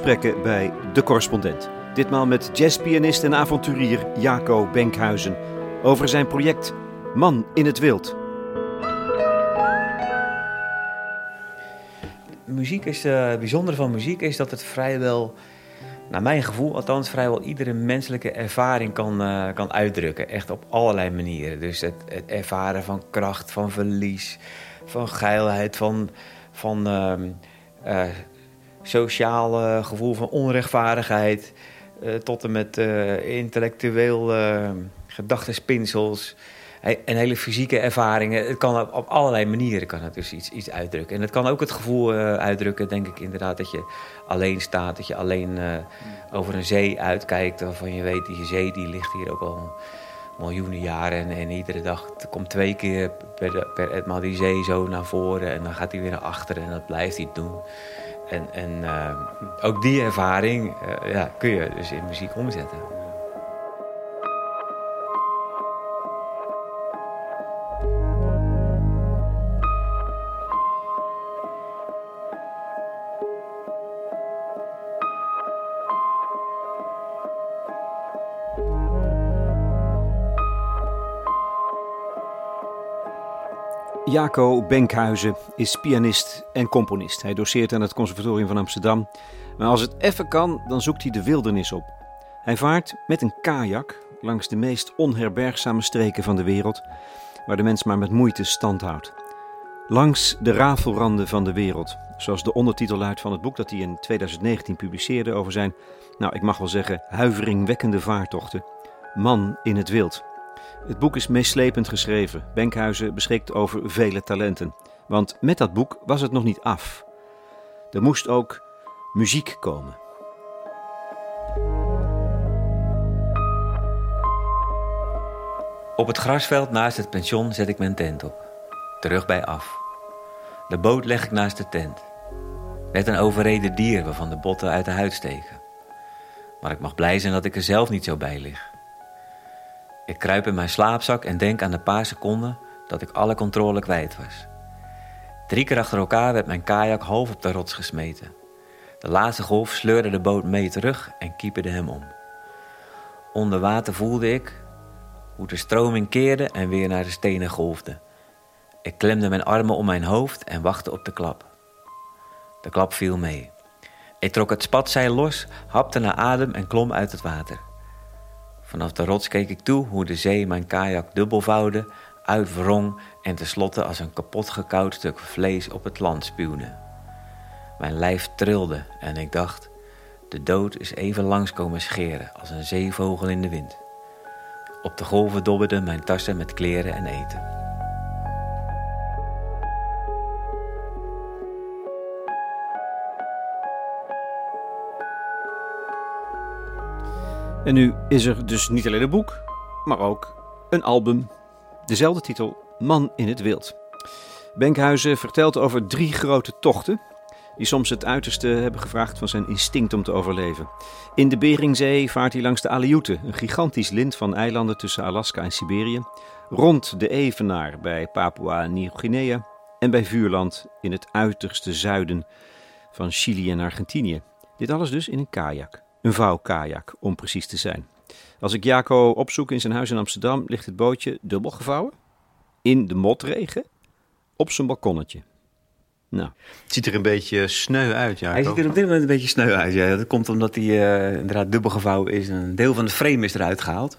gesprekken bij De Correspondent. Ditmaal met jazzpianist en avonturier Jaco Benkhuizen over zijn project Man in het Wild. Muziek is, uh, het bijzondere van muziek is dat het vrijwel, naar mijn gevoel althans, vrijwel iedere menselijke ervaring kan, uh, kan uitdrukken. Echt op allerlei manieren. Dus het, ervaren van kracht, van verlies, van geilheid, van, van uh, sociaal gevoel van onrechtvaardigheid. tot en met intellectueel gedachtenspinsels en hele fysieke ervaringen. Het kan op, allerlei manieren kan het dus iets, iets uitdrukken. En het kan ook het gevoel uitdrukken, denk ik inderdaad, dat je alleen staat. Dat je alleen over een zee uitkijkt. Waarvan je weet, die zee die ligt hier ook al miljoenen jaren. En, en iedere dag komt twee keer per, per etmaal die zee zo naar voren. En dan gaat hij weer naar achteren en dat blijft hij doen. En, en uh, ook die ervaring ja, kun je dus in muziek omzetten. Jaco Benkhuizen is pianist en componist. Hij doseert aan het Conservatorium van Amsterdam. Maar als het even kan, dan zoekt hij de wildernis op. Hij vaart met een kajak langs de meest onherbergzame streken van de wereld, waar de mens maar met moeite stand houdt. Langs de rafelranden van de wereld, zoals de ondertitel luidt van het boek dat hij in 2019 publiceerde over zijn, nou ik mag wel zeggen, huiveringwekkende vaartochten. Man in het wild. Het boek is meeslepend geschreven. Benkhuizen beschikt over vele talenten. Want met dat boek was het nog niet af. Er moest ook muziek komen. Op het grasveld naast het pension zet ik mijn tent op. Terug bij af. De boot leg ik naast de tent. Net een overreden dier waarvan de botten uit de huid steken. Maar ik mag blij zijn dat ik er zelf niet zo bij lig. Ik kruip in mijn slaapzak en denk aan de paar seconden dat ik alle controle kwijt was. Drie keer achter elkaar werd mijn kajak half op de rots gesmeten. De laatste golf sleurde de boot mee terug en kieperde hem om. Onder water voelde ik hoe de stroming keerde en weer naar de stenen golfde. Ik klemde mijn armen om mijn hoofd en wachtte op de klap. De klap viel mee. Ik trok het spatzeil los, hapte naar adem en klom uit het water. Vanaf de rots keek ik toe hoe de zee mijn kajak dubbelvouwde, uitwrong en tenslotte als een kapot gekoud stuk vlees op het land spuwde. Mijn lijf trilde en ik dacht: de dood is even langs komen scheren als een zeevogel in de wind. Op de golven dobberden mijn tassen met kleren en eten. En nu is er dus niet alleen een boek, maar ook een album. Dezelfde titel, Man in het Wild. Benkhuizen vertelt over drie grote tochten, die soms het uiterste hebben gevraagd van zijn instinct om te overleven. In de Beringzee vaart hij langs de Aleuten, een gigantisch lint van eilanden tussen Alaska en Siberië, rond de Evenaar bij Papua Nieuw-Guinea en bij Vuurland in het uiterste zuiden van Chili en Argentinië. Dit alles dus in een kajak. Een vouwkajak, om precies te zijn. Als ik Jaco opzoek in zijn huis in Amsterdam, ligt het bootje dubbel gevouwen. In de motregen. Op zijn balkonnetje. Nou. Het ziet er een beetje sneu uit, ja. Hij ziet er op dit moment een beetje sneu uit, ja. Dat komt omdat hij uh, inderdaad dubbel gevouwen is. Een deel van de frame is eruit gehaald.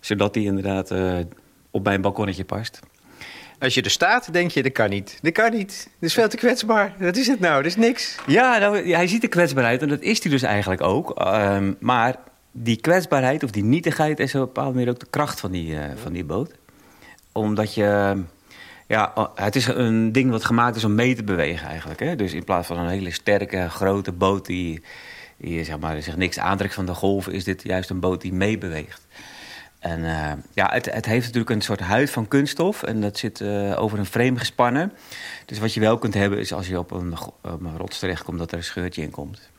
Zodat hij inderdaad uh, op mijn balkonnetje past. Als je er staat, denk je, dat kan niet. Dat kan niet. Dat is veel te kwetsbaar. Wat is het nou? Dat is niks. Ja, nou, hij ziet er kwetsbaar uit en dat is hij dus eigenlijk ook. Uh, maar die kwetsbaarheid of die nietigheid is op een bepaalde manier ook de kracht van die, uh, van die boot. Omdat je... Ja, het is een ding wat gemaakt is om mee te bewegen eigenlijk. Hè? Dus in plaats van een hele sterke, grote boot die, die zeg maar, zich niks aantrekt van de golven... is dit juist een boot die meebeweegt. En uh, ja, het, het, heeft natuurlijk een soort huid van kunststof en dat zit uh, over een frame gespannen. Dus wat je wel kunt hebben is als je op een, op een rots terechtkomt dat er een scheurtje in komt.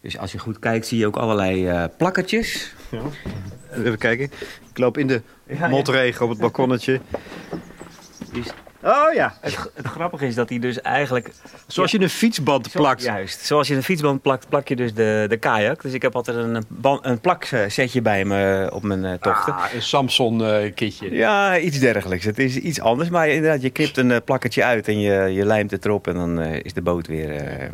Dus als je goed kijkt zie je ook allerlei uh, plakkertjes. Ja. Even kijken. Ik loop in de motregen op het balkonnetje. Oh ja. Het, het grappige is dat hij dus eigenlijk... Zoals je een fietsband Zo- plakt. Juist. Zoals je een fietsband plakt, plak je dus de, de kajak. Dus ik heb altijd een, een plaksetje bij me op mijn eh, tochten. Ah, een Samson-kitje. Ja, iets dergelijks. Het is iets anders. Maar inderdaad, je knipt een eh, plakketje uit en je, je lijmt het erop. En dan eh, is de boot weer eh,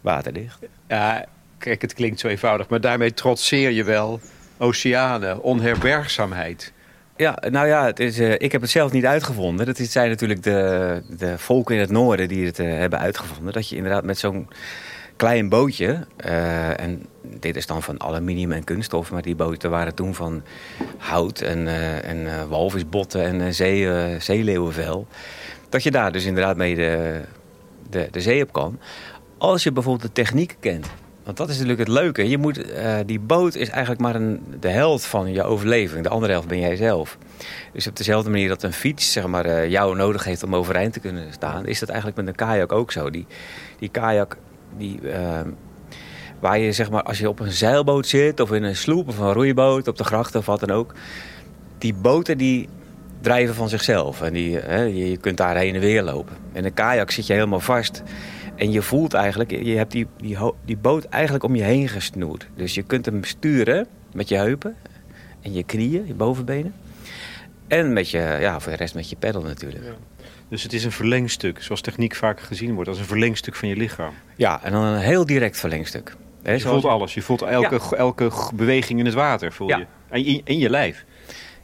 waterdicht. Ja, kijk, het klinkt zo eenvoudig, maar daarmee trotseer je wel oceanen, onherbergzaamheid. Ja, nou ja, het is, eh, ik heb het zelf niet uitgevonden. Dat zijn natuurlijk de, de volken in het noorden die het eh, hebben uitgevonden. Dat je inderdaad met zo'n klein bootje... eh, en dit is dan van aluminium en kunststof... maar die boten waren toen van hout en, en walvisbotten en zee, zeeleeuwenvel. Dat je daar dus inderdaad mee de, de, de zee op kan. Als je bijvoorbeeld de techniek kent... Want dat is natuurlijk het leuke. Je moet, eh, die boot is eigenlijk maar een, de helft van je overleving. De andere helft ben jij zelf. Dus op dezelfde manier dat een fiets zeg maar, eh, jou nodig heeft om overeind te kunnen staan... is dat eigenlijk met een kajak ook zo. Die, die kajak, die, eh, waar je zeg maar, als je op een zeilboot zit... of in een sloep of een roeiboot op de grachten of wat dan ook... die boten die drijven van zichzelf. En die, je kunt daar heen en weer lopen. In een kajak zit je helemaal vast... En je voelt eigenlijk, je hebt die, die, boot eigenlijk om je heen gesnoerd. Dus je kunt hem sturen met je heupen en je knieën, je bovenbenen. En met je, ja, voor de rest met je peddel natuurlijk. Ja. Dus het is een verlengstuk, zoals techniek vaak gezien wordt, als een verlengstuk van je lichaam. en dan een heel direct verlengstuk. Je zoals- voelt alles, je voelt elke, elke beweging in het water, voel Ja. je. En in, in je lijf.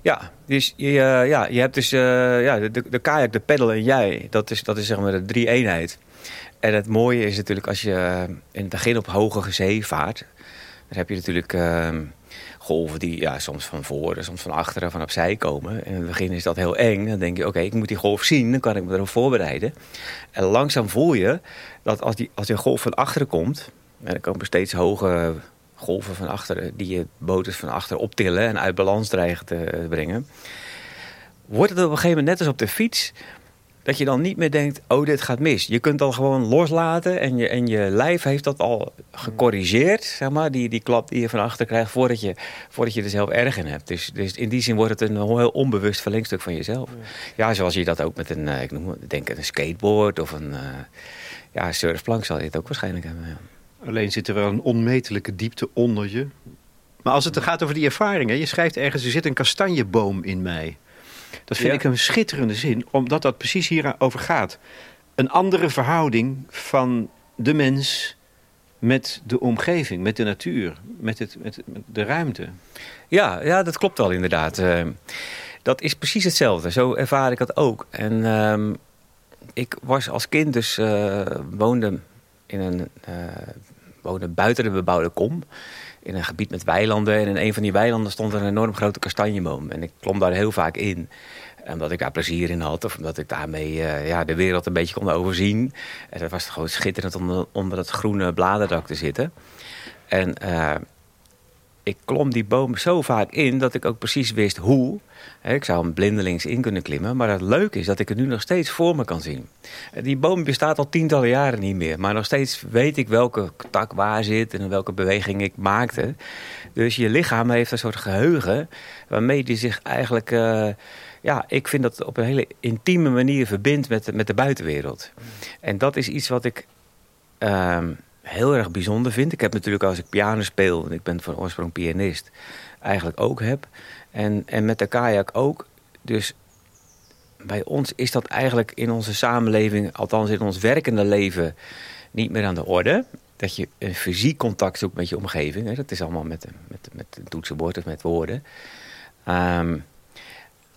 Ja, dus je, eh, ja, je hebt dus eh, ja, de, de kajak, de peddel en jij. Dat is, dat is zeg maar de drie eenheid. En het mooie is natuurlijk als je eh, in het begin op hoge zee vaart. Dan heb je natuurlijk eh, golven die ja, soms van voren, soms van achteren, van opzij komen. En in het begin is dat heel eng. Dan denk je, oké, ik moet die golf zien. Dan kan ik me erop voorbereiden. En langzaam voel je dat als die, als die golf van achteren komt... En er komen steeds hoge golven van achteren... die je dus van achter optillen en uit balans dreigen te brengen... wordt het op een gegeven moment net als op de fiets... dat je dan niet meer denkt, oh, dit gaat mis. Je kunt al gewoon loslaten en je, en je lijf heeft dat al gecorrigeerd... zeg maar, die, die klap die je van achter krijgt... voordat je, voordat je er zelf erg in hebt. Dus, dus in die zin wordt het een heel onbewust verlengstuk van jezelf. Ja, zoals je dat ook met een, eh, ik noem, het- denk een skateboard of een... eh, ja, surfplank zal je het ook waarschijnlijk hebben. Ja. Alleen zit er wel een onmetelijke diepte onder je. Maar als het gaat over die ervaringen, je schrijft ergens, er zit een kastanjeboom in mij. Dat vind Ja. ik een schitterende zin, omdat dat precies hierover gaat. Een andere verhouding van de mens met de omgeving, met de natuur, met, het, met, met de ruimte. Ja, ja, dat klopt wel inderdaad. Eh, dat is precies hetzelfde. Zo ervaar ik dat ook. En ehm, ik was als kind dus eh, woonde in een eh, woonde buiten de bebouwde kom. In een gebied met weilanden. En in een van die weilanden stond een enorm grote kastanjeboom. En ik klom daar heel vaak in. Omdat ik daar plezier in had. Of omdat ik daarmee eh, ja, de wereld een beetje kon overzien. En dat was gewoon schitterend om onder, onder dat groene bladerdak te zitten. En eh, ik klom die boom zo vaak in dat ik ook precies wist hoe. Ik zou hem blindelings in kunnen klimmen. Maar het leuke is dat ik het nu nog steeds voor me kan zien. Die boom bestaat al tientallen jaren niet meer. Maar nog steeds weet ik welke tak waar zit en welke beweging ik maakte. Dus je lichaam heeft een soort geheugen waarmee die zich eigenlijk... eh, ja, ik vind dat op een hele intieme manier verbindt met, met de buitenwereld. En dat is iets wat ik ehm, heel erg bijzonder vind. Ik heb natuurlijk als ik piano speel, en ik ben van oorsprong pianist, eigenlijk ook heb. En, en met de kajak ook. Dus bij ons is dat eigenlijk in onze samenleving, althans in ons werkende leven, niet meer aan de orde. Dat je een fysiek contact zoekt met je omgeving. Dat is allemaal met, met, met een toetsenbord of met woorden. Ehm,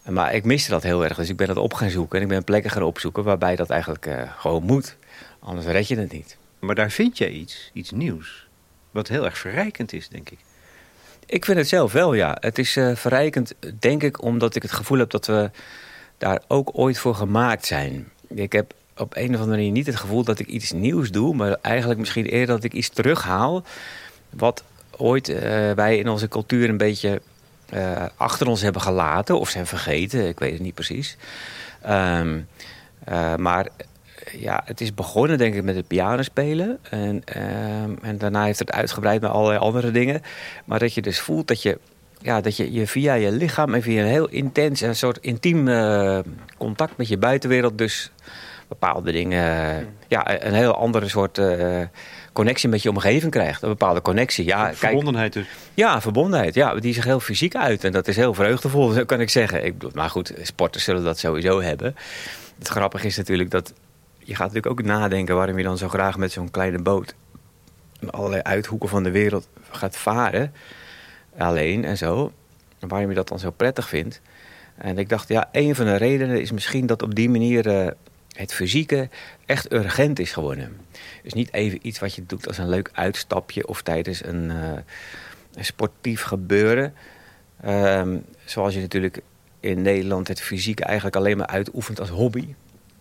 maar ik miste dat heel erg. Dus ik ben dat op gaan zoeken. En ik ben plekken gaan opzoeken waarbij dat eigenlijk eh, gewoon moet. Anders red je het niet. Maar daar vind je iets, iets nieuws. Wat heel erg verrijkend is, denk ik. Ik vind het zelf wel, ja. Het is eh, verrijkend, denk ik, omdat ik het gevoel heb dat we daar ook ooit voor gemaakt zijn. Ik heb op een of andere manier niet het gevoel dat ik iets nieuws doe, maar eigenlijk misschien eerder dat ik iets terughaal. Wat ooit eh, wij in onze cultuur een beetje eh, achter ons hebben gelaten of zijn vergeten. Ik weet het niet precies. Ehm, eh, maar ja, het is begonnen denk ik met het pianospelen. En, ehm, en daarna heeft het uitgebreid naar allerlei andere dingen. Maar dat je dus voelt dat je ja, dat je, je via je lichaam en via een heel intens, een soort intiem eh, contact met je buitenwereld, dus bepaalde dingen, ja, een heel andere soort uh, connectie met je omgeving krijgt. Een bepaalde connectie. Ja, verbondenheid dus. Ja, verbondenheid. Ja, die zich heel fysiek uit. En dat is heel vreugdevol, kan ik zeggen. Ik, maar goed, sporters zullen dat sowieso hebben. Het grappige is natuurlijk dat je gaat natuurlijk ook nadenken waarom je dan zo graag met zo'n kleine boot in allerlei uithoeken van de wereld gaat varen. Alleen en zo. Waarom je dat dan zo prettig vindt. En ik dacht, ja, een van de redenen is misschien dat op die manier uh, het fysieke echt urgent is geworden. Dus niet even iets wat je doet als een leuk uitstapje of tijdens een, een sportief gebeuren. Um, zoals je natuurlijk in Nederland het fysiek eigenlijk alleen maar uitoefent als hobby.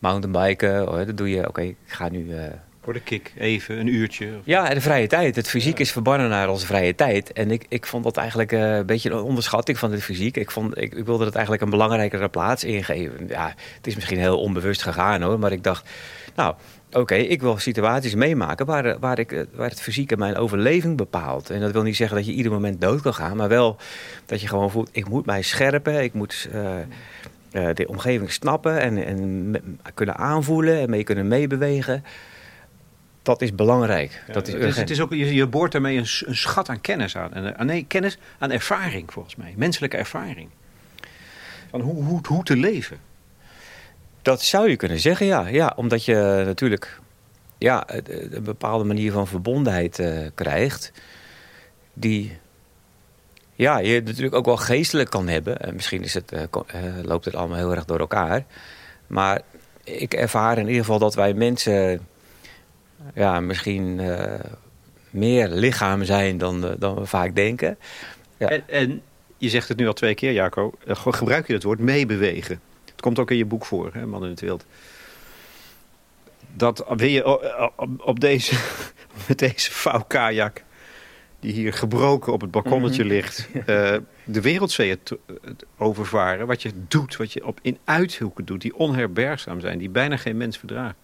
Mountainbiken, oh, dat doe je, oké, ik ga nu... Uh, voor de kick, even, een uurtje. Ja, de vrije tijd. Het fysiek is verbannen naar onze vrije tijd. En ik, ik vond dat eigenlijk uh, een beetje een onderschatting van het fysiek. Ik, vond, ik, ik wilde het eigenlijk een belangrijkere plaats ingeven. Ja, het is misschien heel onbewust gegaan hoor, maar ik dacht... Nou, oké, ik wil situaties meemaken waar, waar, ik, waar het fysieke mijn overleving bepaalt. En dat wil niet zeggen dat je ieder moment dood kan gaan, maar wel dat je gewoon voelt, ik moet mij scherpen, ik moet uh, de omgeving snappen en, en kunnen aanvoelen en mee kunnen meebewegen. Dat is belangrijk. Ja, dat is het, is, het is ook, je, je boort daarmee een, een, schat aan kennis aan. En, aan nee, kennis aan ervaring volgens mij. Menselijke ervaring. Van hoe, hoe, hoe te leven. Dat zou je kunnen zeggen, ja. ja omdat je natuurlijk ja, een bepaalde manier van verbondenheid uh, krijgt. Die ja, je natuurlijk ook wel geestelijk kan hebben. En misschien is het, uh, loopt het allemaal heel erg door elkaar. Maar ik ervaar in ieder geval dat wij mensen ja, misschien meer lichaam zijn dan, dan we vaak denken. Ja. En, en, je zegt het nu al twee keer, Jaco. Gebruik je het woord meebewegen. Het komt ook in je boek voor, hè, Man in het Wild. Dat wil je op, op deze, met deze vouwkajak die hier gebroken op het balkonnetje mm -hmm. ligt, uh, de wereldzee overvaren. Wat je doet, wat je op, in uithoeken doet, die onherbergzaam zijn, die bijna geen mens verdraagt.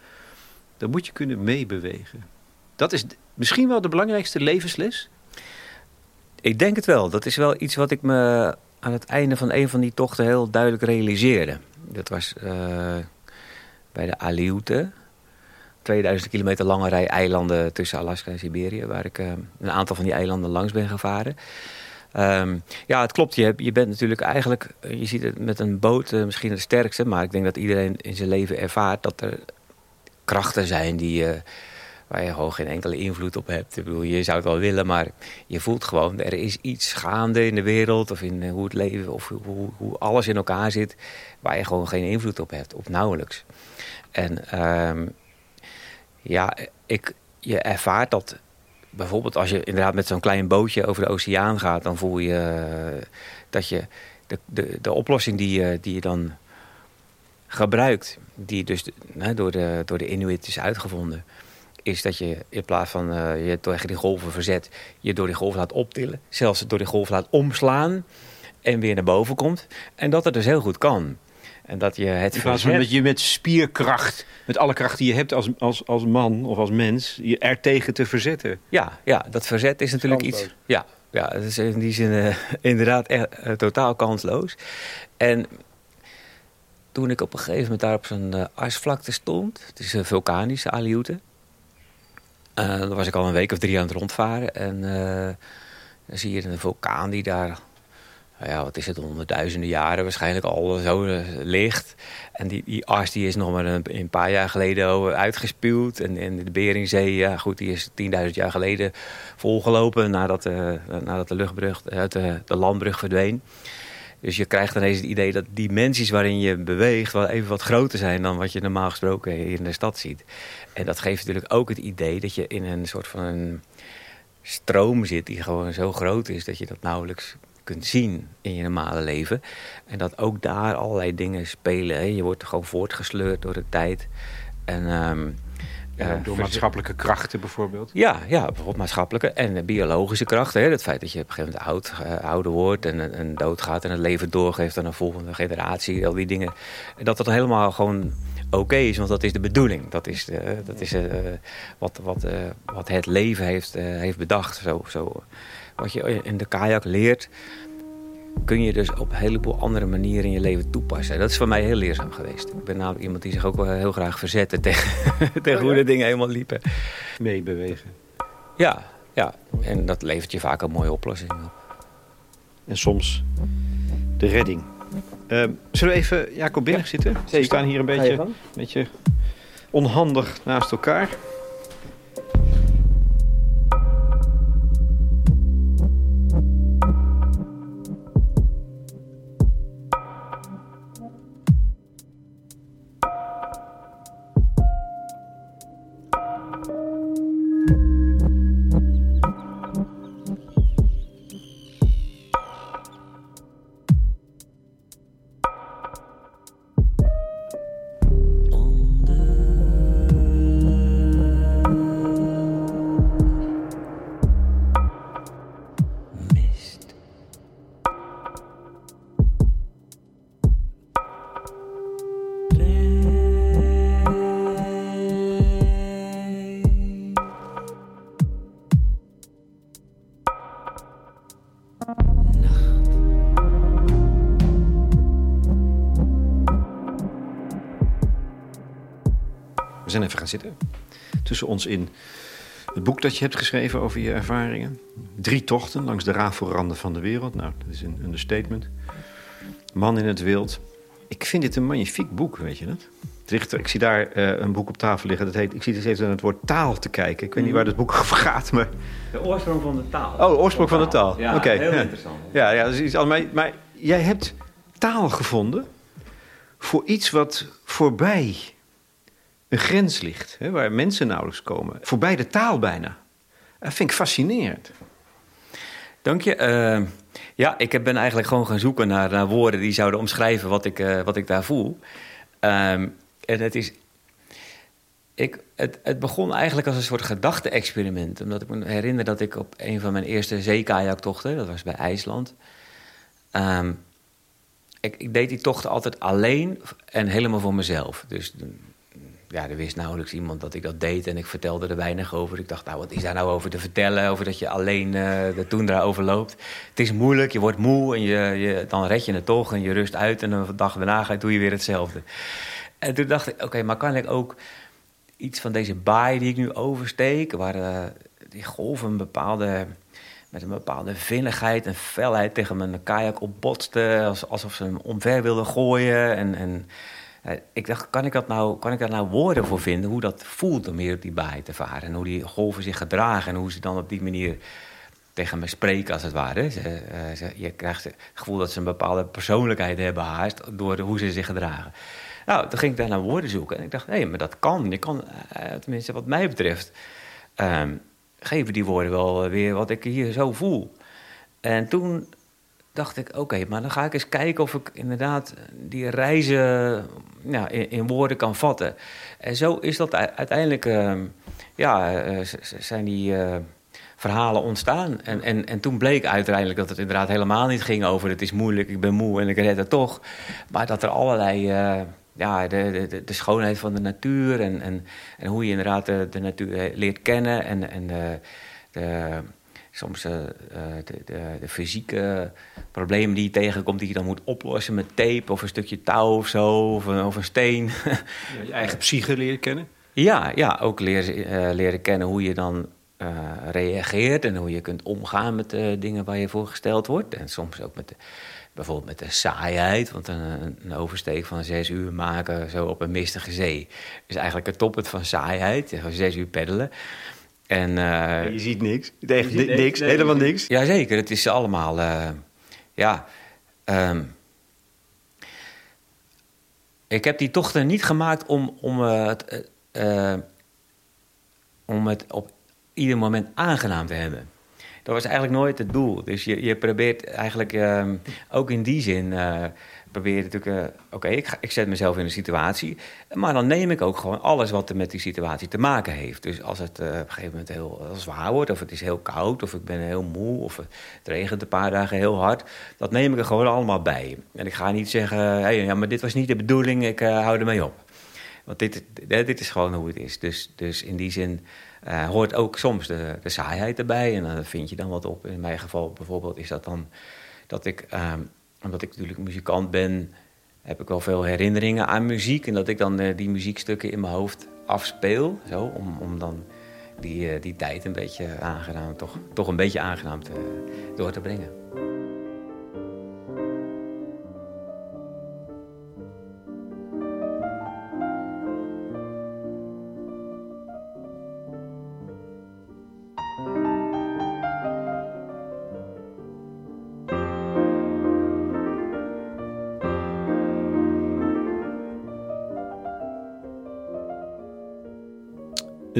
Dan moet je kunnen meebewegen. Dat is misschien wel de belangrijkste levensles. Ik denk het wel. Dat is wel iets wat ik me aan het einde van een van die tochten heel duidelijk realiseerde. Dat was uh, bij de Aleuten. 2000 kilometer lange rij eilanden tussen Alaska en Siberië, waar ik uh, een aantal van die eilanden langs ben gevaren. Um, ja, het klopt. Je, je bent natuurlijk eigenlijk, je ziet het met een boot uh, misschien het sterkste, maar ik denk dat iedereen in zijn leven ervaart dat er krachten zijn die, uh, waar je gewoon geen enkele invloed op hebt. Ik bedoel, je zou het wel willen, maar je voelt gewoon, er is iets gaande in de wereld of in hoe het leven of hoe, hoe alles in elkaar zit, waar je gewoon geen invloed op hebt, of nauwelijks. En um, ja, ik, je ervaart dat bijvoorbeeld als je inderdaad met zo'n klein bootje over de oceaan gaat, dan voel je uh, dat je de, de, de oplossing die je, die je dan gebruikt, die dus door, de, door de Inuit is uitgevonden, is dat je in plaats van uh, je tegen die golven verzet, je door die golven laat optillen, zelfs door die golven laat omslaan en weer naar boven komt. En dat het dus heel goed kan. En dat je het In plaats van dat je met spierkracht, met alle kracht die je hebt als, als, als man of als mens, je er tegen te verzetten. Ja, ja dat verzet is natuurlijk iets. Ja, ja, dat is in die zin uh, inderdaad echt, uh, totaal kansloos. En toen ik op een gegeven moment daar op zo'n uh, arsvlakte stond, het is een vulkanische Aleute. dan was ik al een week of drie aan het rondvaren. En dan zie je een vulkaan die daar nou ja, wat is het, honderdduizenden jaren waarschijnlijk al zo uh, ligt. En die, die die is nog maar een, een paar jaar geleden uitgespuwd. En, en de Beringzee, ja goed, die is 10.000 jaar geleden volgelopen nadat, uh, nadat de luchtbrug, uh, de, de landbrug verdween. Dus je krijgt ineens het idee dat dimensies waarin je beweegt... wel even wat groter zijn dan wat je normaal gesproken hier in de stad ziet. En dat geeft natuurlijk ook het idee dat je in een soort van een stroom zit... die gewoon zo groot is dat je dat nauwelijks kunt zien in je normale leven. En dat ook daar allerlei dingen spelen. Hè. Je wordt gewoon voortgesleurd door de tijd. En, um, ja, door maatschappelijke krachten bijvoorbeeld? Ja, ja bijvoorbeeld maatschappelijke en biologische krachten. Hè. Het feit dat je op een gegeven moment oud, uh, ouder wordt en, en doodgaat... en het leven doorgeeft aan een volgende generatie, al die dingen. En dat dat helemaal gewoon oké okay is, want dat is de bedoeling. Dat is, uh, dat is wat, wat, wat het leven heeft, heeft bedacht. Zo, zo wat je in de kajak leert, kun je dus op een heleboel andere manieren in je leven toepassen. Dat is voor mij heel leerzaam geweest. Ik ben namelijk iemand die zich ook wel heel graag verzette tegen, tegen hoe de dingen helemaal liepen. Meebewegen. Ja, ja, en dat levert je vaak een mooie oplossing op. En soms de redding. Uh, zullen we even, Jacob, binnen zitten? We staan hier een beetje, een beetje onhandig naast elkaar. We zijn even gaan zitten. Tussen ons in het boek dat je hebt geschreven over je ervaringen. Drie tochten langs de rafelranden van de wereld. Nou, dat is een understatement. Man in het wild. Ik vind dit een magnifiek boek, weet je dat? Ik zie daar uh, een boek op tafel liggen. Dat heet, ik zie dus even naar het woord taal te kijken. Ik weet niet waar dat boek over gaat, maar... De oorsprong van de taal. Oh, de oorsprong van de taal. Ja, heel ja. interessant. Ja, ja dat is iets anders. Maar, maar jij hebt taal gevonden voor iets wat voorbij een grens ligt, hè, waar mensen nauwelijks komen. Voorbij de taal bijna. Dat vind ik fascinerend. Dank je. Uh, ja, ik ben eigenlijk gewoon gaan zoeken naar, woorden die zouden omschrijven wat ik, uh, wat ik daar voel. Um, en het is. Ik, het, het begon eigenlijk als een soort gedachte-experiment. Omdat ik me herinner dat ik op een van mijn eerste zeekajaktochten, dat was bij IJsland. Um, ik, ik, deed die tochten altijd alleen en helemaal voor mezelf. Dus ja, er wist nauwelijks iemand dat ik dat deed en ik vertelde er weinig over. Ik dacht, nou, wat is daar nou over te vertellen? Over dat je alleen uh, de toendra overloopt. Het is moeilijk, je wordt moe en je, je, dan red je het toch en je rust uit. En een dag daarna doe je weer hetzelfde. En toen dacht ik, oké, maar kan ik ook iets van deze baai die ik nu oversteek... waar uh, die golven een bepaalde, met een bepaalde vinnigheid en felheid tegen mijn kajak opbotsten... alsof ze hem omver wilden gooien en... en ik dacht, kan ik, dat nou, kan ik daar nou woorden voor vinden? Hoe dat voelt om hier op die baai te varen. En hoe die golven zich gedragen. En hoe ze dan op die manier tegen me spreken, als het ware. Ze, je krijgt het gevoel dat ze een bepaalde persoonlijkheid hebben haast... door hoe ze zich gedragen. Nou, toen ging ik daar naar woorden zoeken. En ik dacht, nee, maar dat kan. Je kan, uh, tenminste wat mij betreft... Um, geven die woorden wel weer wat ik hier zo voel. En toen dacht ik, oké, maar dan ga ik eens kijken of ik inderdaad die reizen in, woorden kan vatten. En zo is dat uiteindelijk, uh, ja, uh, zijn die uh, verhalen ontstaan. En, en, en toen bleek uiteindelijk dat het inderdaad helemaal niet ging over het is moeilijk, ik ben moe en ik red het toch. Maar dat er allerlei, ja, de, de, de schoonheid van de natuur en, en, en hoe je inderdaad de, de natuur leert kennen en, en de, de soms uh, de, de, de, fysieke problemen die je tegenkomt, die je dan moet oplossen met tape of een stukje touw of zo, of een, of een steen. Ja, je eigen psyche leren kennen? Ja, ja ook leren, uh, leren kennen hoe je dan uh, reageert en hoe je kunt omgaan met de dingen waar je voor gesteld wordt. En soms ook met de, bijvoorbeeld met de saaiheid, want een, een oversteek van zes uur maken zo op een mistige zee is eigenlijk het toppunt van saaiheid, zes uur peddelen. En, uh, je ziet niks. Ziet niks, niks. Nee, helemaal niks. Jazeker, het is allemaal. Uh, ja. Um, ik heb die tochten niet gemaakt om, om, uh, het, om het op ieder moment aangenaam te hebben. Dat was eigenlijk nooit het doel. Dus je, je probeert eigenlijk um, ook in die zin probeer natuurlijk, uh, oké, ik, ik zet mezelf in een situatie. Maar dan neem ik ook gewoon alles wat er met die situatie te maken heeft. Dus als het uh, op een gegeven moment heel, zwaar wordt, of het is heel koud, of ik ben heel moe, of het regent een paar dagen heel hard, dat neem ik er gewoon allemaal bij. En ik ga niet zeggen, hey, ja, maar dit was niet de bedoeling, ik uh, hou ermee op. Want dit, dit is gewoon hoe het is. Dus, dus in die zin hoort ook soms de, de saaiheid erbij. En dan vind je dan wat op. In mijn geval bijvoorbeeld is dat dan dat ik, ehm, omdat ik natuurlijk muzikant ben, heb ik wel veel herinneringen aan muziek. En dat ik dan die muziekstukken in mijn hoofd afspeel. Zo, om, om dan die, die tijd een beetje aangenaam, toch, toch een beetje aangenaam te, door te brengen.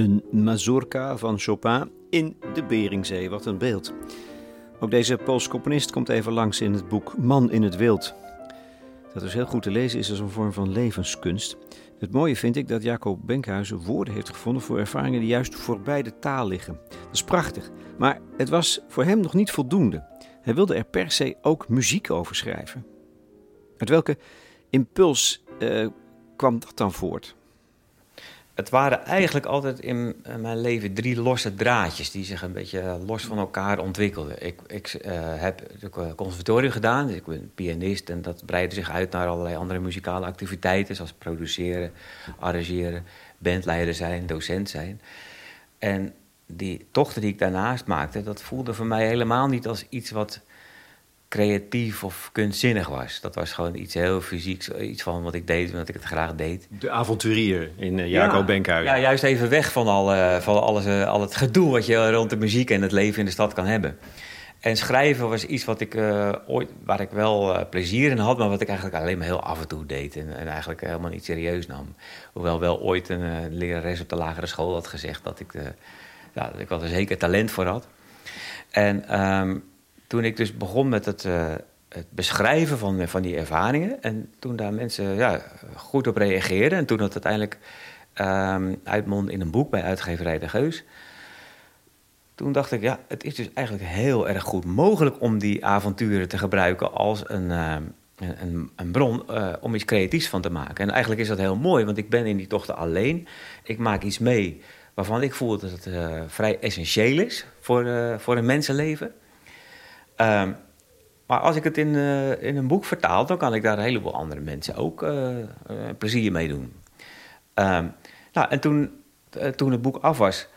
Een mazurka van Chopin in de Beringzee. Wat een beeld. Ook deze Poolse componist komt even langs in het boek Man in het Wild. Dat is heel goed te lezen is als een vorm van levenskunst. Het mooie vind ik dat Jacob Benkhuizen woorden heeft gevonden voor ervaringen die juist voorbij de taal liggen. Dat is prachtig, maar het was voor hem nog niet voldoende. Hij wilde er per se ook muziek over schrijven. Uit welke impuls uh, kwam dat dan voort? Het waren eigenlijk altijd in mijn leven drie losse draadjes die zich een beetje los van elkaar ontwikkelden. Ik, ik uh, heb het conservatorium gedaan, dus ik ben pianist en dat breidde zich uit naar allerlei andere muzikale activiteiten, zoals produceren, arrangeren, bandleider zijn, docent zijn. En die tochten die ik daarnaast maakte, dat voelde voor mij helemaal niet als iets wat creatief of kunstzinnig was. Dat was gewoon iets heel fysieks, iets van wat ik deed, omdat ik het graag deed. De avonturier in uh, Jaco ja, Benkhuis. Ja, juist even weg van, al, uh, van alles, uh, al het gedoe wat je rond de muziek en het leven in de stad kan hebben. En schrijven was iets wat ik, ooit, waar ik wel plezier in had, maar wat ik eigenlijk alleen maar heel af en toe deed. En, en eigenlijk helemaal niet serieus nam. Hoewel wel ooit een lerares op de lagere school had gezegd dat ik, ja, dat ik wel er zeker talent voor had. En um, toen ik dus begon met het, uh, het beschrijven van, van die ervaringen. En toen daar mensen ja, goed op reageerden. En toen dat uiteindelijk um, uitmondde in een boek bij uitgeverij De Geus. Toen dacht ik, ja, het is dus eigenlijk heel erg goed mogelijk om die avonturen te gebruiken als een, uh, een, een, bron uh, om iets creatiefs van te maken. En eigenlijk is dat heel mooi, want ik ben in die tochten alleen. Ik maak iets mee waarvan ik voel dat het vrij essentieel is voor, voor een mensenleven. Um, maar als ik het in, uh, in een boek vertaal, dan kan ik daar een heleboel andere mensen ook uh, uh, plezier mee doen. Um, nou, en toen, toen het boek af was,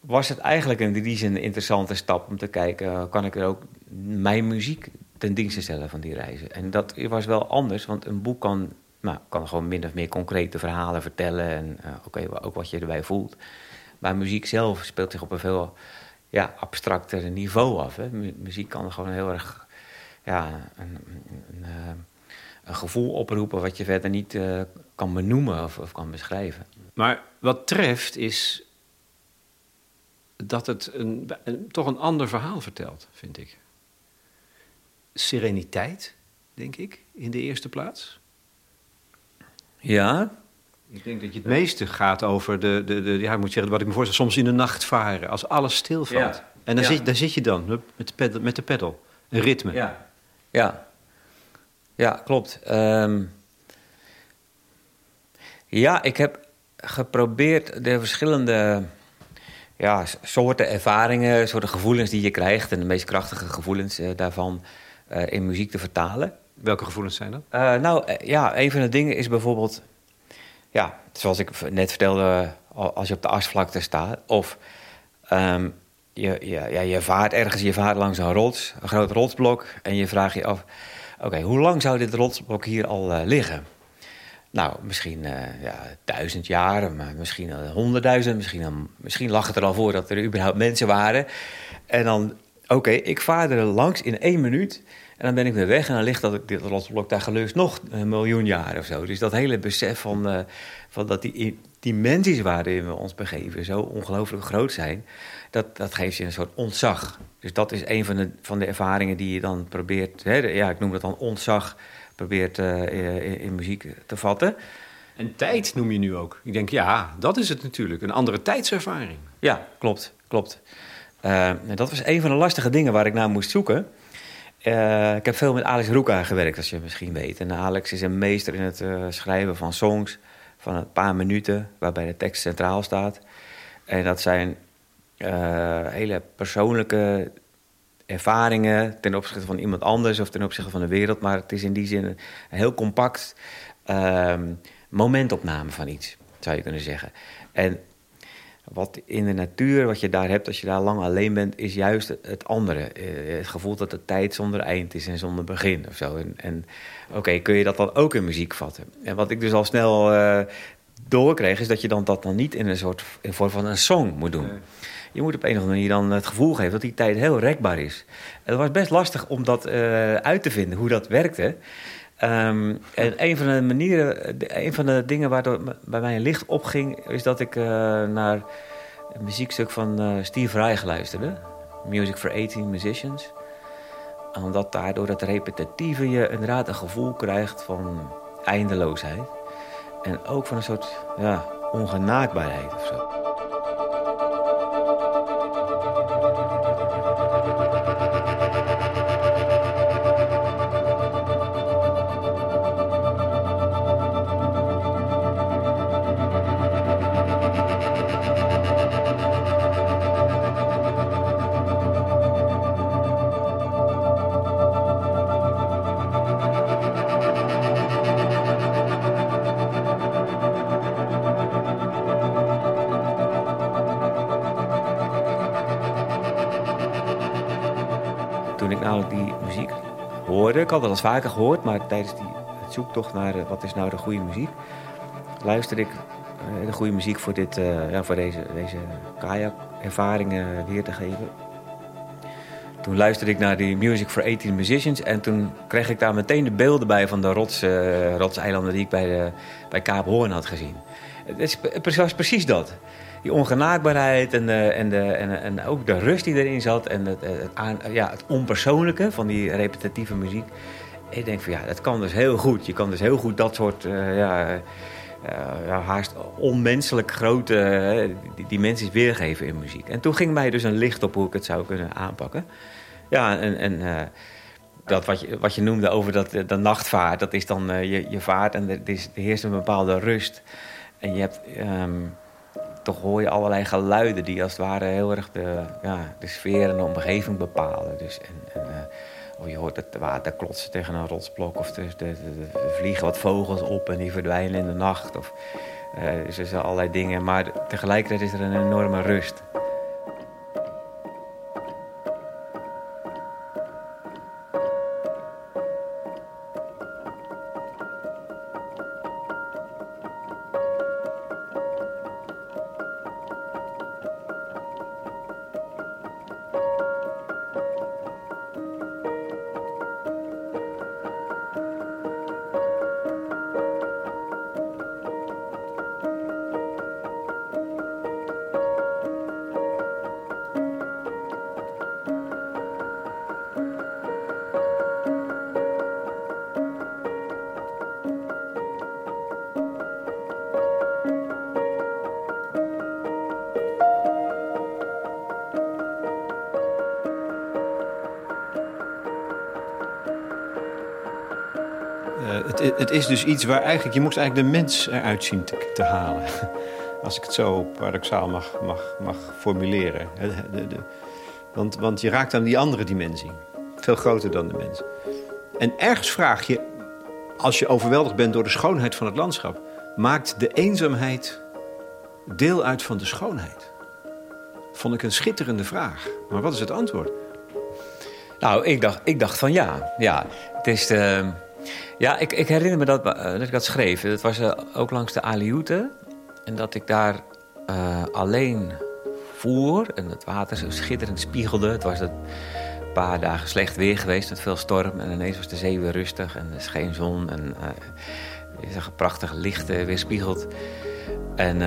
was het eigenlijk in die zin een interessante stap om te kijken: kan ik er ook mijn muziek ten dienste stellen van die reizen? En dat was wel anders, want een boek kan, nou, kan gewoon min of meer concrete verhalen vertellen en oké, ook wat je erbij voelt. Maar muziek zelf speelt zich op een veel ja, abstracter niveau af. Hè. muziek kan gewoon heel erg ja, een, een, eh, een, gevoel oproepen wat je verder niet uh, kan benoemen of, of, kan beschrijven. Maar wat treft is dat het een, een, toch een ander verhaal vertelt, vind ik. Sereniteit, denk ik, in de eerste plaats. Ja, ik denk dat je het meeste gaat over de, de, de ja, ik moet zeggen, wat ik me voorstel, soms in de nacht varen, als alles stilvalt. En dan zit, daar zit je dan, met de pedal, met de pedal een ritme. Ja, ja. ja klopt. Ehm, ja, ik heb geprobeerd de verschillende ja, soorten ervaringen, soorten gevoelens die je krijgt... en de meest krachtige gevoelens uh, daarvan uh, in muziek te vertalen. Welke gevoelens zijn dat? Uh, nou, ja, een van de dingen is bijvoorbeeld ja, zoals ik net vertelde, als je op de asvlakte staat. Of um, je, je, ja, je vaart ergens, je vaart langs een rots, een groot rotsblok. En je vraagt je af, oké, hoe lang zou dit rotsblok hier al uh, liggen? Nou, misschien uh, ja, duizend jaar, maar misschien honderdduizend. Misschien, misschien lag het er al voor dat er überhaupt mensen waren. En dan, oké, ik vaar er langs in één minuut. En dan ben ik weer weg en dan ligt dat, dit rotsblok daar gelukkig nog een miljoen jaar of zo. Dus dat hele besef van, uh, van dat die dimensies waarin we ons begeven zo ongelooflijk groot zijn, dat, dat geeft je een soort ontzag. Dus dat is een van de, van de ervaringen die je dan probeert, hè, ja, ik noem dat dan ontzag, probeert uh, in, in muziek te vatten. En tijd noem je nu ook. Ik denk, ja, dat is het natuurlijk. Een andere tijdservaring. Ja, klopt, klopt. Uh, dat was een van de lastige dingen waar ik naar moest zoeken. Uh, ik heb veel met Alex Roeka gewerkt, als je misschien weet. En Alex is een meester in het uh, schrijven van songs van een paar minuten, waarbij de tekst centraal staat. En dat zijn uh, hele persoonlijke ervaringen ten opzichte van iemand anders of ten opzichte van de wereld. Maar het is in die zin een heel compact ehm, momentopname van iets, zou je kunnen zeggen. En wat in de natuur, wat je daar hebt als je daar lang alleen bent, is juist het andere. Eh, het gevoel dat de tijd zonder eind is en zonder begin of zo. En, en oké, kun je dat dan ook in muziek vatten? En wat ik dus al snel uh, doorkreeg, is dat je dan dat dan niet in een soort in vorm van een song moet doen. Je moet op een of andere manier dan het gevoel geven dat die tijd heel rekbaar is. En het was best lastig om dat uh, uit te vinden, hoe dat werkte. Um, en een van de manieren, een van de dingen waardoor bij mij licht opging, is dat ik uh, naar een muziekstuk van uh, Steve Reich luisterde. Music for 18 Musicians. Omdat daardoor dat repetitieve je inderdaad een gevoel krijgt van eindeloosheid. En ook van een soort ja, ongenaakbaarheid of zo. Al eens vaker gehoord, maar tijdens die het zoektocht naar uh, wat is nou de goede muziek, luisterde ik uh, de goede muziek voor, dit, uh, ja, voor deze, deze kajak-ervaringen weer te geven. Toen luisterde ik naar die Music for 18 Musicians en toen kreeg ik daar meteen de beelden bij van de rots, rotseilanden die ik bij, de, bij Kaap Hoorn had gezien. Het, is, het was precies dat die ongenaakbaarheid en, de, en, de, en, en ook de rust die erin zat en het, het, aan, ja, het onpersoonlijke van die repetitieve muziek. Ik denk van ja, dat kan dus heel goed. Je kan dus heel goed dat soort ja, uh, ja, haast onmenselijk grote die, dimensies weergeven in muziek. En toen ging mij dus een licht op hoe ik het zou kunnen aanpakken. Ja, en, en dat wat je, wat je noemde over dat, de nachtvaart, dat is dan je, je vaart en er, is, er heerst een bepaalde rust. En je hebt... Um, toch hoor je allerlei geluiden die als het ware heel erg de, ja, de sfeer en de omgeving bepalen. Dus, en, en uh, oh, je hoort het water klotsen tegen een rotsblok of er vliegen wat vogels op en die verdwijnen in de nacht. Of, er zijn allerlei dingen, maar tegelijkertijd is er een enorme rust. Is dus iets waar eigenlijk... Je moest eigenlijk de mens eruit zien te, halen. Als ik het zo paradoxaal mag, mag, formuleren. De, de, want, want je raakt aan die andere dimensie. Veel groter dan de mens. En ergens vraag je, als je overweldigd bent door de schoonheid van het landschap... maakt de eenzaamheid deel uit van de schoonheid? Vond ik een schitterende vraag. Maar wat is het antwoord? Nou, ik dacht, ik dacht van ja. ja. Het is de... Ja, ik, ik, herinner me dat, uh, dat ik dat schreef. Dat was uh, ook langs de Alioute. En dat ik daar uh, alleen voer. En het water zo schitterend spiegelde. Het was een paar dagen slecht weer geweest met veel storm. En ineens was de zee weer rustig en er scheen zon. En je zag een prachtig licht weerspiegeld. En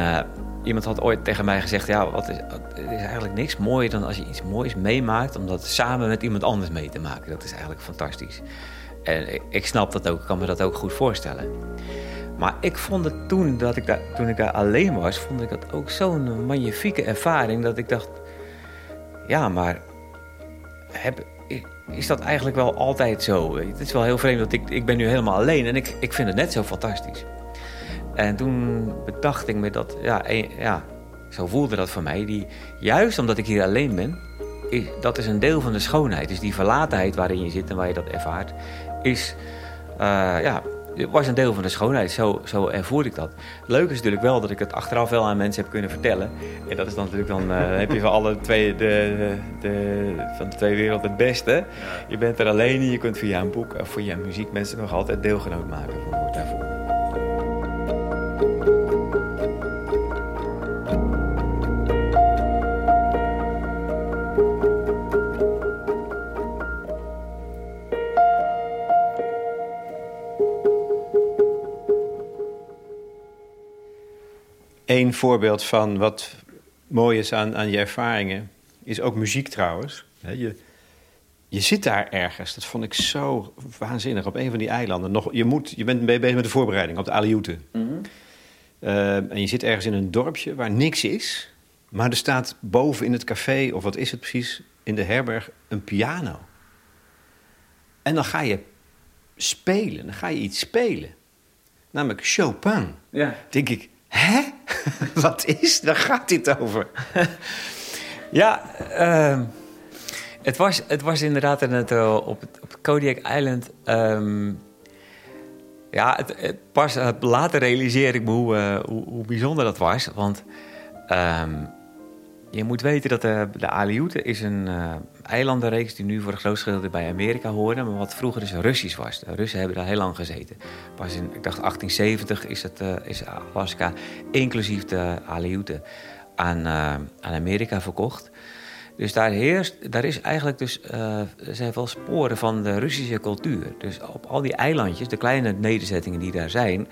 iemand had ooit tegen mij gezegd... ja, wat is, het is eigenlijk niks mooier dan als je iets moois meemaakt... om dat samen met iemand anders mee te maken. Dat is eigenlijk fantastisch. En ik, snap dat ook, kan me dat ook goed voorstellen. Maar ik vond het toen, dat ik daar, toen ik daar alleen was, vond ik dat ook zo'n magnifieke ervaring dat ik dacht, ja, maar heb, is dat eigenlijk wel altijd zo? Het is wel heel vreemd dat ik, ik ben nu helemaal alleen en ik, ik vind het net zo fantastisch. En toen bedacht ik me dat, ja, ja, zo voelde dat voor mij. Die, juist omdat ik hier alleen ben, is, dat is een deel van de schoonheid. Dus die verlatenheid waarin je zit en waar je dat ervaart, is, eh, ja, was een deel van de schoonheid. Zo, zo ervoer ik dat. Leuk is natuurlijk wel dat ik het achteraf wel aan mensen heb kunnen vertellen. En dat is dan natuurlijk dan, uh, heb je van alle twee, de, de, van de twee werelden het beste. Je bent er alleen en je kunt via een boek of via muziek mensen nog altijd deelgenoot maken van daarvoor. Een voorbeeld van wat mooi is aan, aan je ervaringen is ook muziek trouwens. Je, je zit daar ergens, dat vond ik zo waanzinnig, op een van die eilanden. Nog, je, moet, je bent bezig met de voorbereiding op de Aleute. Mm en je zit ergens in een dorpje waar niks is, maar er staat boven in het café, of wat is het precies, in de herberg, een piano. En dan ga je spelen, dan ga je iets spelen. Namelijk Chopin. Ja. Denk ik, hè? Wat is? Daar gaat dit over. ja, uh, het, was, het was inderdaad in het, uh, op, het, op Kodiak Island. Um, ja, het, pas later realiseerde ik me hoe, uh, hoe, hoe, bijzonder dat was. Want um, je moet weten dat de, de Aleuten is een uh, eilandenreeks die nu voor een groot gedeelte bij Amerika hoorde, maar wat vroeger dus Russisch was. De Russen hebben daar heel lang gezeten. Pas in, ik dacht 1870 is, het, uh, is Alaska, inclusief de Aleuten, aan, aan Amerika verkocht. Dus daar, heerst, daar is eigenlijk dus, zijn wel sporen van de Russische cultuur. Dus op al die eilandjes, de kleine nederzettingen die daar zijn,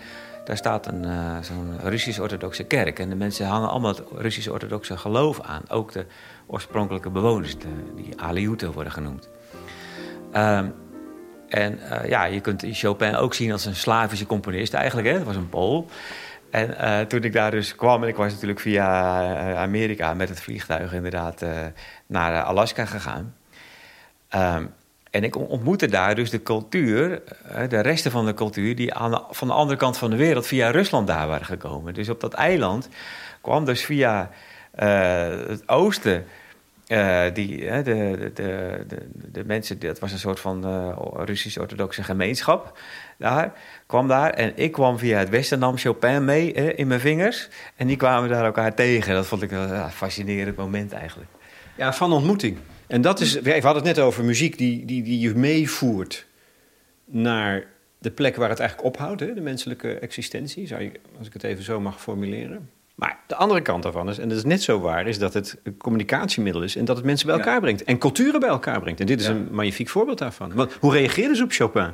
daar staat een, uh, zo'n Russisch-orthodoxe kerk. En de mensen hangen allemaal het Russisch-orthodoxe geloof aan. Ook de oorspronkelijke bewoners, die Aleuten worden genoemd. Um, en uh, ja, je kunt Chopin ook zien als een Slavische componist eigenlijk. Hè? Dat was een Pool. En uh, toen ik daar dus kwam, en ik was natuurlijk via Amerika met het vliegtuig inderdaad naar Alaska gegaan. Um, en ik ontmoette daar dus de cultuur, eh, de resten van de cultuur, die aan de, van de andere kant van de wereld via Rusland daar waren gekomen. Dus op dat eiland kwam dus via uh, het oosten. Uh, die, de, de, de, de, mensen, dat was een soort van Russisch-orthodoxe gemeenschap daar, kwam daar. En ik kwam via het westen, nam Chopin mee in mijn vingers. En die kwamen daar elkaar tegen. Dat vond ik een fascinerend moment eigenlijk. Ja, van ontmoeting. En dat is, we hadden het net over muziek die, die, die je meevoert naar de plek waar het eigenlijk ophoudt, hè? de menselijke existentie, zou je, als ik het even zo mag formuleren. Maar de andere kant daarvan is, en dat is net zo waar, is dat het een communicatiemiddel is en dat het mensen bij elkaar brengt en culturen bij elkaar brengt. En dit is een magnifiek voorbeeld daarvan. Want, hoe reageerden ze op Chopin?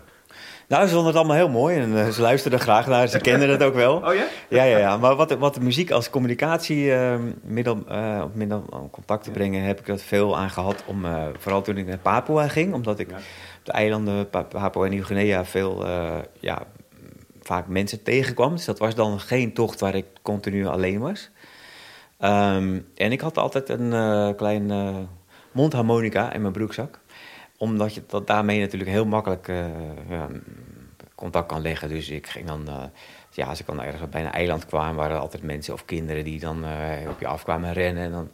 Nou, ze vonden het allemaal heel mooi en uh, ze luisterden graag naar. Ze kenden het ook wel. Oh ja? Ja, ja, ja. Maar wat, wat de muziek als communicatiemiddel uh, uh, middel om contact te brengen, heb ik dat veel aan gehad. Om, uh, vooral toen ik naar Papua ging, omdat ik ja. op de eilanden Papua en Nieuw-Guinea veel, ja, vaak mensen tegenkwam. Dus dat was dan geen tocht waar ik continu alleen was. Um, en ik had altijd een klein mondharmonica in mijn broekzak omdat je dat daarmee natuurlijk heel makkelijk uh, ja, contact kan leggen. Dus ik ging dan, uh, ja, als ik dan ergens bij een eiland kwam, waren er altijd mensen of kinderen die dan uh, op je afkwamen rennen. En dan,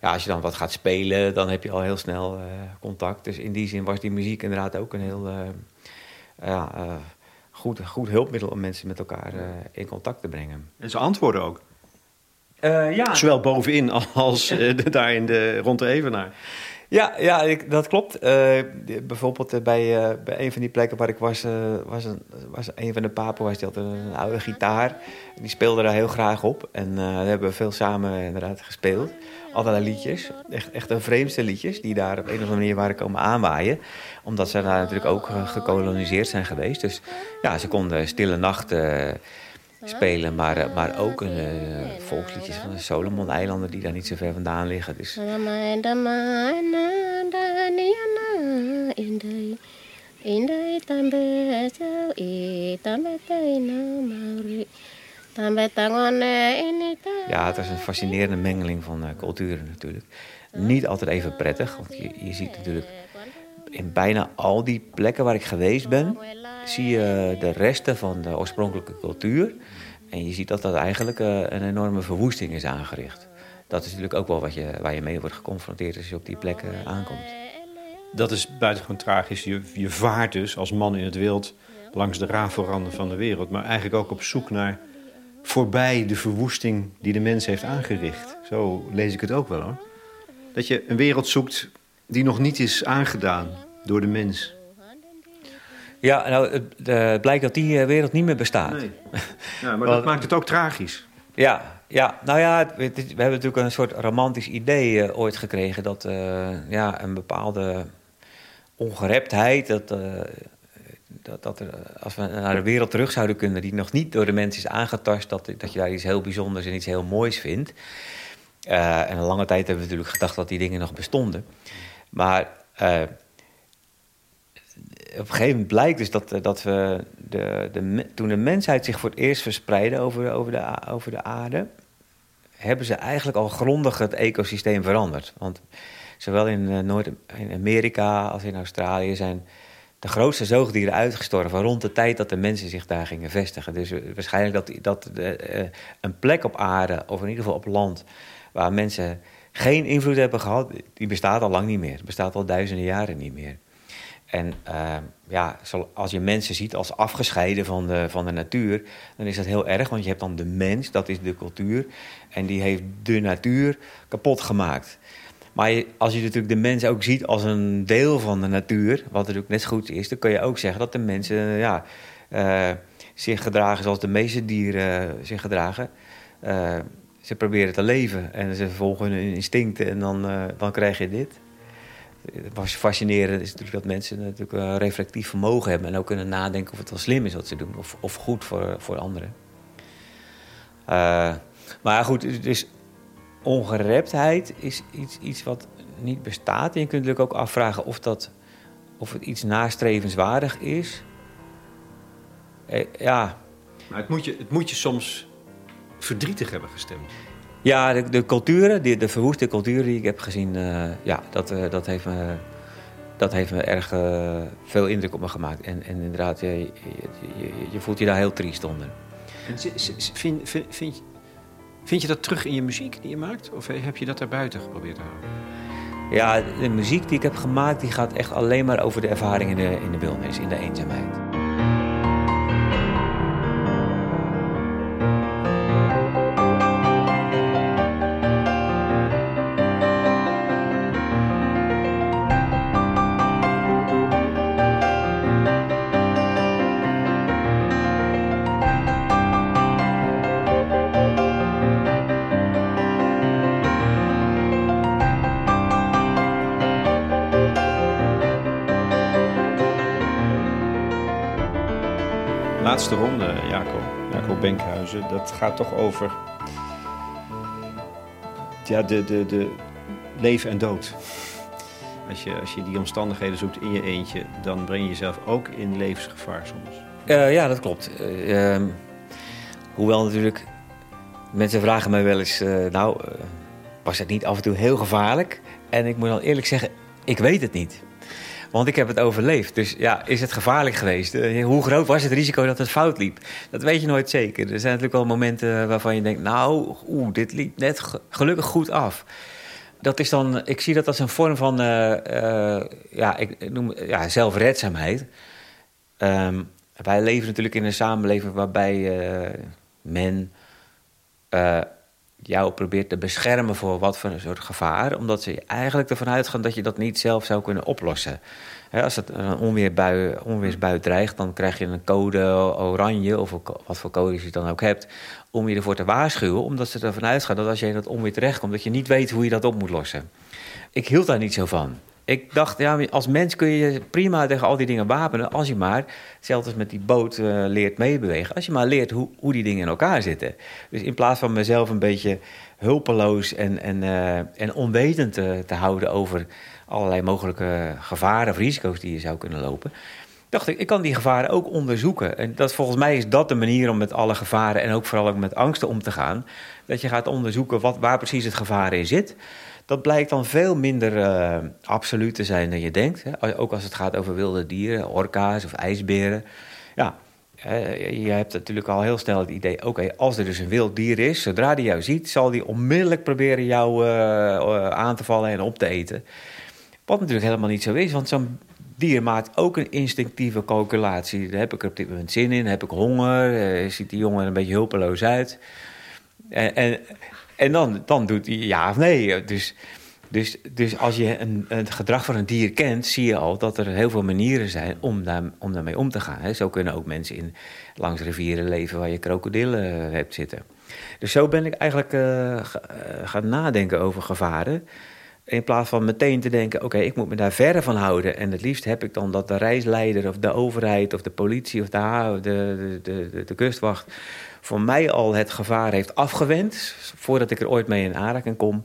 ja, als je dan wat gaat spelen, dan heb je al heel snel contact. Dus in die zin was die muziek inderdaad ook een heel ja, goed, goed hulpmiddel om mensen met elkaar in contact te brengen. En ze antwoorden ook. ja. Zowel bovenin als daar in de, rond de Evenaar. Ja, ja ik, dat klopt. Uh, bijvoorbeeld uh, bij, uh, bij een van die plekken waar ik was, was, een, was een van de papen, was, die had een oude gitaar. Die speelde daar heel graag op. En daar hebben we veel samen inderdaad gespeeld. Allerlei liedjes. Echt, echt de vreemdste liedjes die daar op een of andere manier waren komen aanwaaien. Omdat ze daar natuurlijk ook gekoloniseerd zijn geweest. Dus ja, ze konden Stille Nacht spelen, maar, eh, maar ook een, uh, volksliedjes van de Solomon-eilanden die daar niet zo ver vandaan liggen. Dus. Ja, het was een fascinerende mengeling van uh, culturen natuurlijk. Niet altijd even prettig, want je, je ziet natuurlijk in bijna al die plekken waar ik geweest ben, zie je de resten van de oorspronkelijke cultuur. En je ziet dat dat eigenlijk eh, een enorme verwoesting is aangericht. dat is natuurlijk ook wel wat je, waar je mee wordt geconfronteerd als je op die plekken aankomt. Dat is buitengewoon tragisch. Je, je vaart dus als man in het wild langs de rafelranden van de wereld. Maar eigenlijk ook op zoek naar voorbij de verwoesting die de mens heeft aangericht. Zo lees ik het ook wel hoor. Dat je een wereld zoekt die nog niet is aangedaan door de mens. Ja, nou, het uh, blijkt dat die eh, wereld niet meer bestaat. Nee. Ja, maar dat maakt het ook tragisch. Ja, ja, nou ja, we hebben natuurlijk een soort romantisch idee uh, ooit gekregen dat uh, ja, een bepaalde ongereptheid, dat, dat, dat er, als we naar de wereld terug zouden kunnen die nog niet door de mens is aangetast, dat, dat je daar iets heel bijzonders en iets heel moois vindt. en een lange tijd hebben we natuurlijk gedacht dat die dingen nog bestonden. Maar op een gegeven moment blijkt dus dat, dat we de, de, toen de mensheid zich voor het eerst verspreidde over, over, de, over de aarde, hebben ze eigenlijk al grondig het ecosysteem veranderd. Want zowel in uh, Noord-Amerika als in Australië zijn de grootste zoogdieren uitgestorven rond de tijd dat de mensen zich daar gingen vestigen. Dus waarschijnlijk dat, dat een plek op aarde, of in ieder geval op land, waar mensen geen invloed hebben gehad, die bestaat al lang niet meer. Bestaat al duizenden jaren niet meer. En uh, ja, als je mensen ziet als afgescheiden van de, van de natuur, dan is dat heel erg, want je hebt dan de mens, dat is de cultuur, en die heeft de natuur kapot gemaakt. Maar als je natuurlijk de mens ook ziet als een deel van de natuur, wat natuurlijk net zo goed is, dan kun je ook zeggen dat de mensen ja, uh, zich gedragen zoals de meeste dieren zich gedragen. Uh, ze proberen te leven en ze volgen hun instincten en dan, dan krijg je dit het fascinerend is natuurlijk dat mensen natuurlijk een reflectief vermogen hebben... en ook kunnen nadenken of het wel slim is wat ze doen of, of goed voor, voor anderen. Uh, maar goed, dus ongereptheid is iets, iets wat niet bestaat. En je kunt natuurlijk ook afvragen of, dat, of het iets nastrevenswaardig is. Eh, ja. Maar het moet, je, het moet je soms verdrietig hebben gestemd. Ja, de, de culturen, de, de verwoeste culturen die ik heb gezien, uh, ja, dat, uh, dat, heeft me, dat heeft me erg uh, veel indruk op me gemaakt. En, en inderdaad, je, je, je, je, voelt je daar heel triest onder. Vind, vind, vind, vind, je dat terug in je muziek die je maakt? Of heb je dat buiten geprobeerd te houden? Ja, de muziek die ik heb gemaakt, die gaat echt alleen maar over de ervaring in de, in de wildernis, in de eenzaamheid. Benkhuizen, dat gaat toch over ja, de, de, de leven en dood. Als je, als je die omstandigheden zoekt in je eentje, dan breng je jezelf ook in levensgevaar soms. Uh, ja, dat klopt. Uh, uh, hoewel natuurlijk, mensen vragen mij wel eens, nou, was het niet af en toe heel gevaarlijk? En ik moet dan eerlijk zeggen, ik weet het niet. Want ik heb het overleefd. Dus ja, is het gevaarlijk geweest? Uh, hoe groot was het risico dat het fout liep? Dat weet je nooit zeker. Er zijn natuurlijk wel momenten waarvan je denkt... nou, oeh, dit liep net gelukkig goed af. Dat is dan, ik zie dat als een vorm van uh, ja, ik noem, ja, zelfredzaamheid. Um, wij leven natuurlijk in een samenleving waarbij men jou probeert te beschermen voor wat voor een soort gevaar, omdat ze eigenlijk ervan uitgaan dat je dat niet zelf zou kunnen oplossen. als het een onweerbui, onweersbui dreigt, dan krijg je een code oranje, of wat voor codes je dan ook hebt, om je ervoor te waarschuwen, omdat ze ervan uitgaan dat als je in dat onweer terechtkomt, dat je niet weet hoe je dat op moet lossen. Ik hield daar niet zo van. Ik dacht, ja, als mens kun je prima tegen al die dingen wapenen. Als je maar, als met die boot, uh, leert meebewegen. Als je maar leert hoe, hoe die dingen in elkaar zitten. Dus in plaats van mezelf een beetje hulpeloos en, en, uh, en onwetend te, te, houden over allerlei mogelijke gevaren of risico's die je zou kunnen lopen. Dacht ik, ik kan die gevaren ook onderzoeken. En dat, volgens mij is dat de manier om met alle gevaren en ook vooral ook met angsten om te gaan. Dat je gaat onderzoeken wat, waar precies het gevaar in zit dat blijkt dan veel minder uh, absoluut te zijn dan je denkt. Hè? Ook als het gaat over wilde dieren, orka's of ijsberen. Ja, je hebt natuurlijk al heel snel het idee... oké, als er dus een wild dier is, zodra die jou ziet... zal die onmiddellijk proberen jou eh, aan te vallen en op te eten. Wat natuurlijk helemaal niet zo is, want zo'n dier maakt ook een instinctieve calculatie. Daar heb ik er op dit moment zin in, heb ik honger, eh, ziet die jongen er een beetje hulpeloos uit... En, en, en dan, dan doet hij ja of nee. Dus, dus, dus als je een, het gedrag van een dier kent, zie je al dat er heel veel manieren zijn om, daar, om daarmee om te gaan. Zo kunnen ook mensen in, langs rivieren leven waar je krokodillen hebt zitten. Dus zo ben ik eigenlijk uh, gaan nadenken over gevaren. In plaats van meteen te denken, oké, ik moet me daar verre van houden. En het liefst heb ik dan dat de reisleider of de overheid of de politie of de, de, de, de, de kustwacht voor mij al het gevaar heeft afgewend, voordat ik er ooit mee in aanraking kom,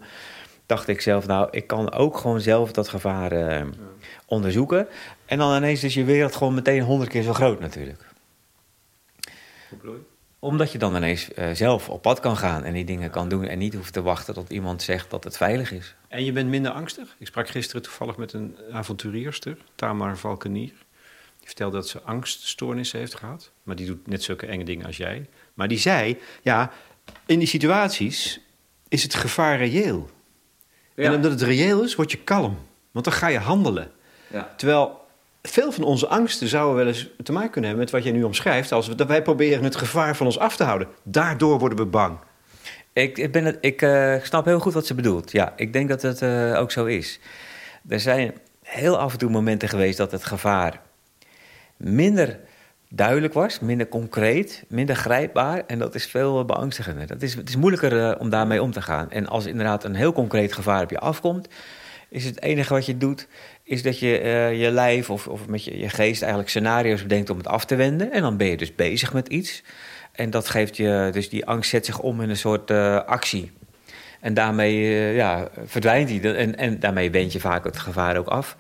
dacht ik zelf, nou, ik kan ook gewoon zelf dat gevaar uh, onderzoeken. En dan ineens is je wereld gewoon meteen honderd keer zo groot natuurlijk. Omdat je dan ineens uh, zelf op pad kan gaan en die dingen kan doen en niet hoeft te wachten tot iemand zegt dat het veilig is. En je bent minder angstig? Ik sprak gisteren toevallig met een avonturierster, Tamar Valkenier. Die vertelde dat ze angststoornissen heeft gehad. Maar die doet net zulke enge dingen als jij. Maar die zei, ja, in die situaties is het gevaar reëel. Ja. En omdat het reëel is, word je kalm. Want dan ga je handelen. Ja. Terwijl veel van onze angsten zouden wel eens te maken kunnen hebben met wat jij nu omschrijft. Als we, dat wij proberen het gevaar van ons af te houden. Daardoor worden we bang. Ik, ik, ben het, ik uh, snap heel goed wat ze bedoelt. Ja, ik denk dat het uh, ook zo is. Er zijn heel af en toe momenten geweest dat het gevaar minder duidelijk was, minder concreet, minder grijpbaar. En dat is veel beangstigender. Dat is, het is moeilijker uh, om daarmee om te gaan. En als inderdaad een heel concreet gevaar op je afkomt, is het enige wat je doet, is dat je uh, je lijf of, of met je, je geest eigenlijk scenario's bedenkt om het af te wenden. En dan ben je dus bezig met iets. En dat geeft je, dus die angst zet zich om in een soort actie. En daarmee ja, verdwijnt die. En, en daarmee wend je vaak het gevaar ook af.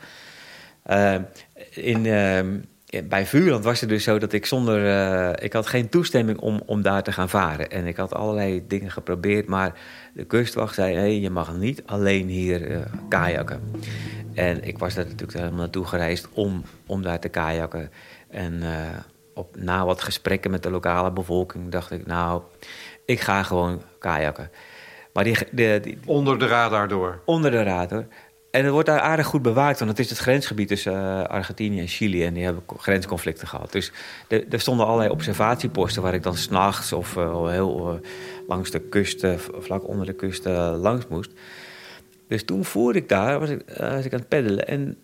in ehm, bij Vuurland was het dus zo dat ik zonder... Uh, ik had geen toestemming om, om daar te gaan varen. En ik had allerlei dingen geprobeerd, maar de kustwacht zei... Hey, je mag niet alleen hier uh, kajakken. En ik was daar natuurlijk helemaal naartoe gereisd om, om daar te kajakken. En uh, op, na wat gesprekken met de lokale bevolking dacht ik... nou, ik ga gewoon kajakken. Maar die, de, die, onder de radar door? Onder de radar. En het wordt daar aardig goed bewaakt, want het is het grensgebied tussen uh, Argentinië en Chili. En die hebben grensconflicten gehad. Dus er stonden allerlei observatieposten waar ik dan s'nachts of uh, heel uh, langs de kust, vlak onder de kust, langs moest. Dus toen voer ik daar, was ik, ik aan het peddelen. En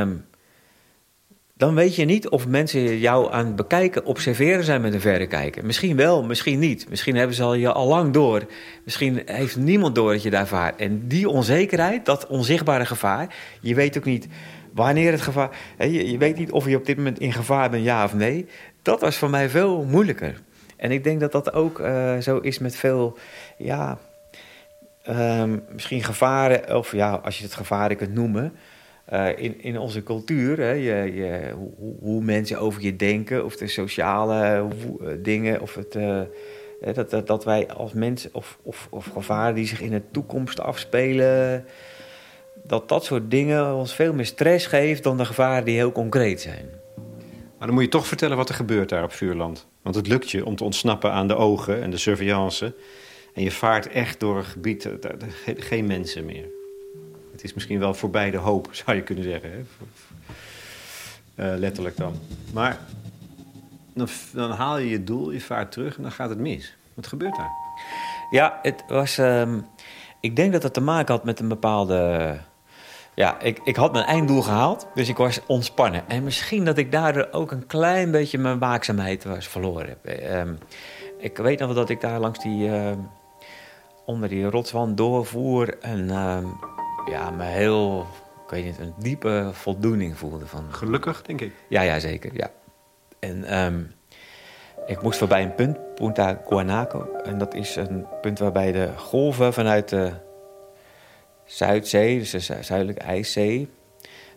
um, dan weet je niet of mensen jou aan het bekijken, observeren zijn met een verrekijker. Misschien wel, misschien niet. Misschien hebben ze al je al lang door. Misschien heeft niemand door dat je daar vaart. En die onzekerheid, dat onzichtbare gevaar, je weet ook niet wanneer het gevaar. Je, weet niet of je op dit moment in gevaar bent, ja of nee. Dat was voor mij veel moeilijker. En ik denk dat dat ook uh, zo is met veel, ja, um, misschien gevaren, of ja, als je het gevaren kunt noemen. Uh, in, in onze cultuur, hè, je, je, hoe, hoe, mensen over je denken, of de sociale uh, dingen, of het, dat, dat, dat, wij als mensen, of, of, of gevaren die zich in de toekomst afspelen, dat dat soort dingen ons veel meer stress geeft dan de gevaren die heel concreet zijn. Maar dan moet je toch vertellen wat er gebeurt daar op Vuurland. Want het lukt je om te ontsnappen aan de ogen en de surveillance. En je vaart echt door een gebied, geen mensen meer. Het is misschien wel voorbij de hoop, zou je kunnen zeggen. Hè? Uh, letterlijk dan. Maar dan, dan, haal je je doel, je vaart terug en dan gaat het mis. Wat gebeurt daar? Ja, het was. Um, ik denk dat het te maken had met een bepaalde. Ja, ik, ik had mijn einddoel gehaald, dus ik was ontspannen. En misschien dat ik daardoor ook een klein beetje mijn waakzaamheid was verloren. Um, ik weet nog dat ik daar langs die. Uh, onder die rotswand doorvoer en. Ja, me heel, ik weet niet, een diepe voldoening voelde. Van, Gelukkig, denk ik. Ja, ja, zeker, ja. En um, ik moest voorbij een punt, Punta Guanaco. En dat is een punt waarbij de golven vanuit de Zuidzee, dus de Zuidelijke IJszee,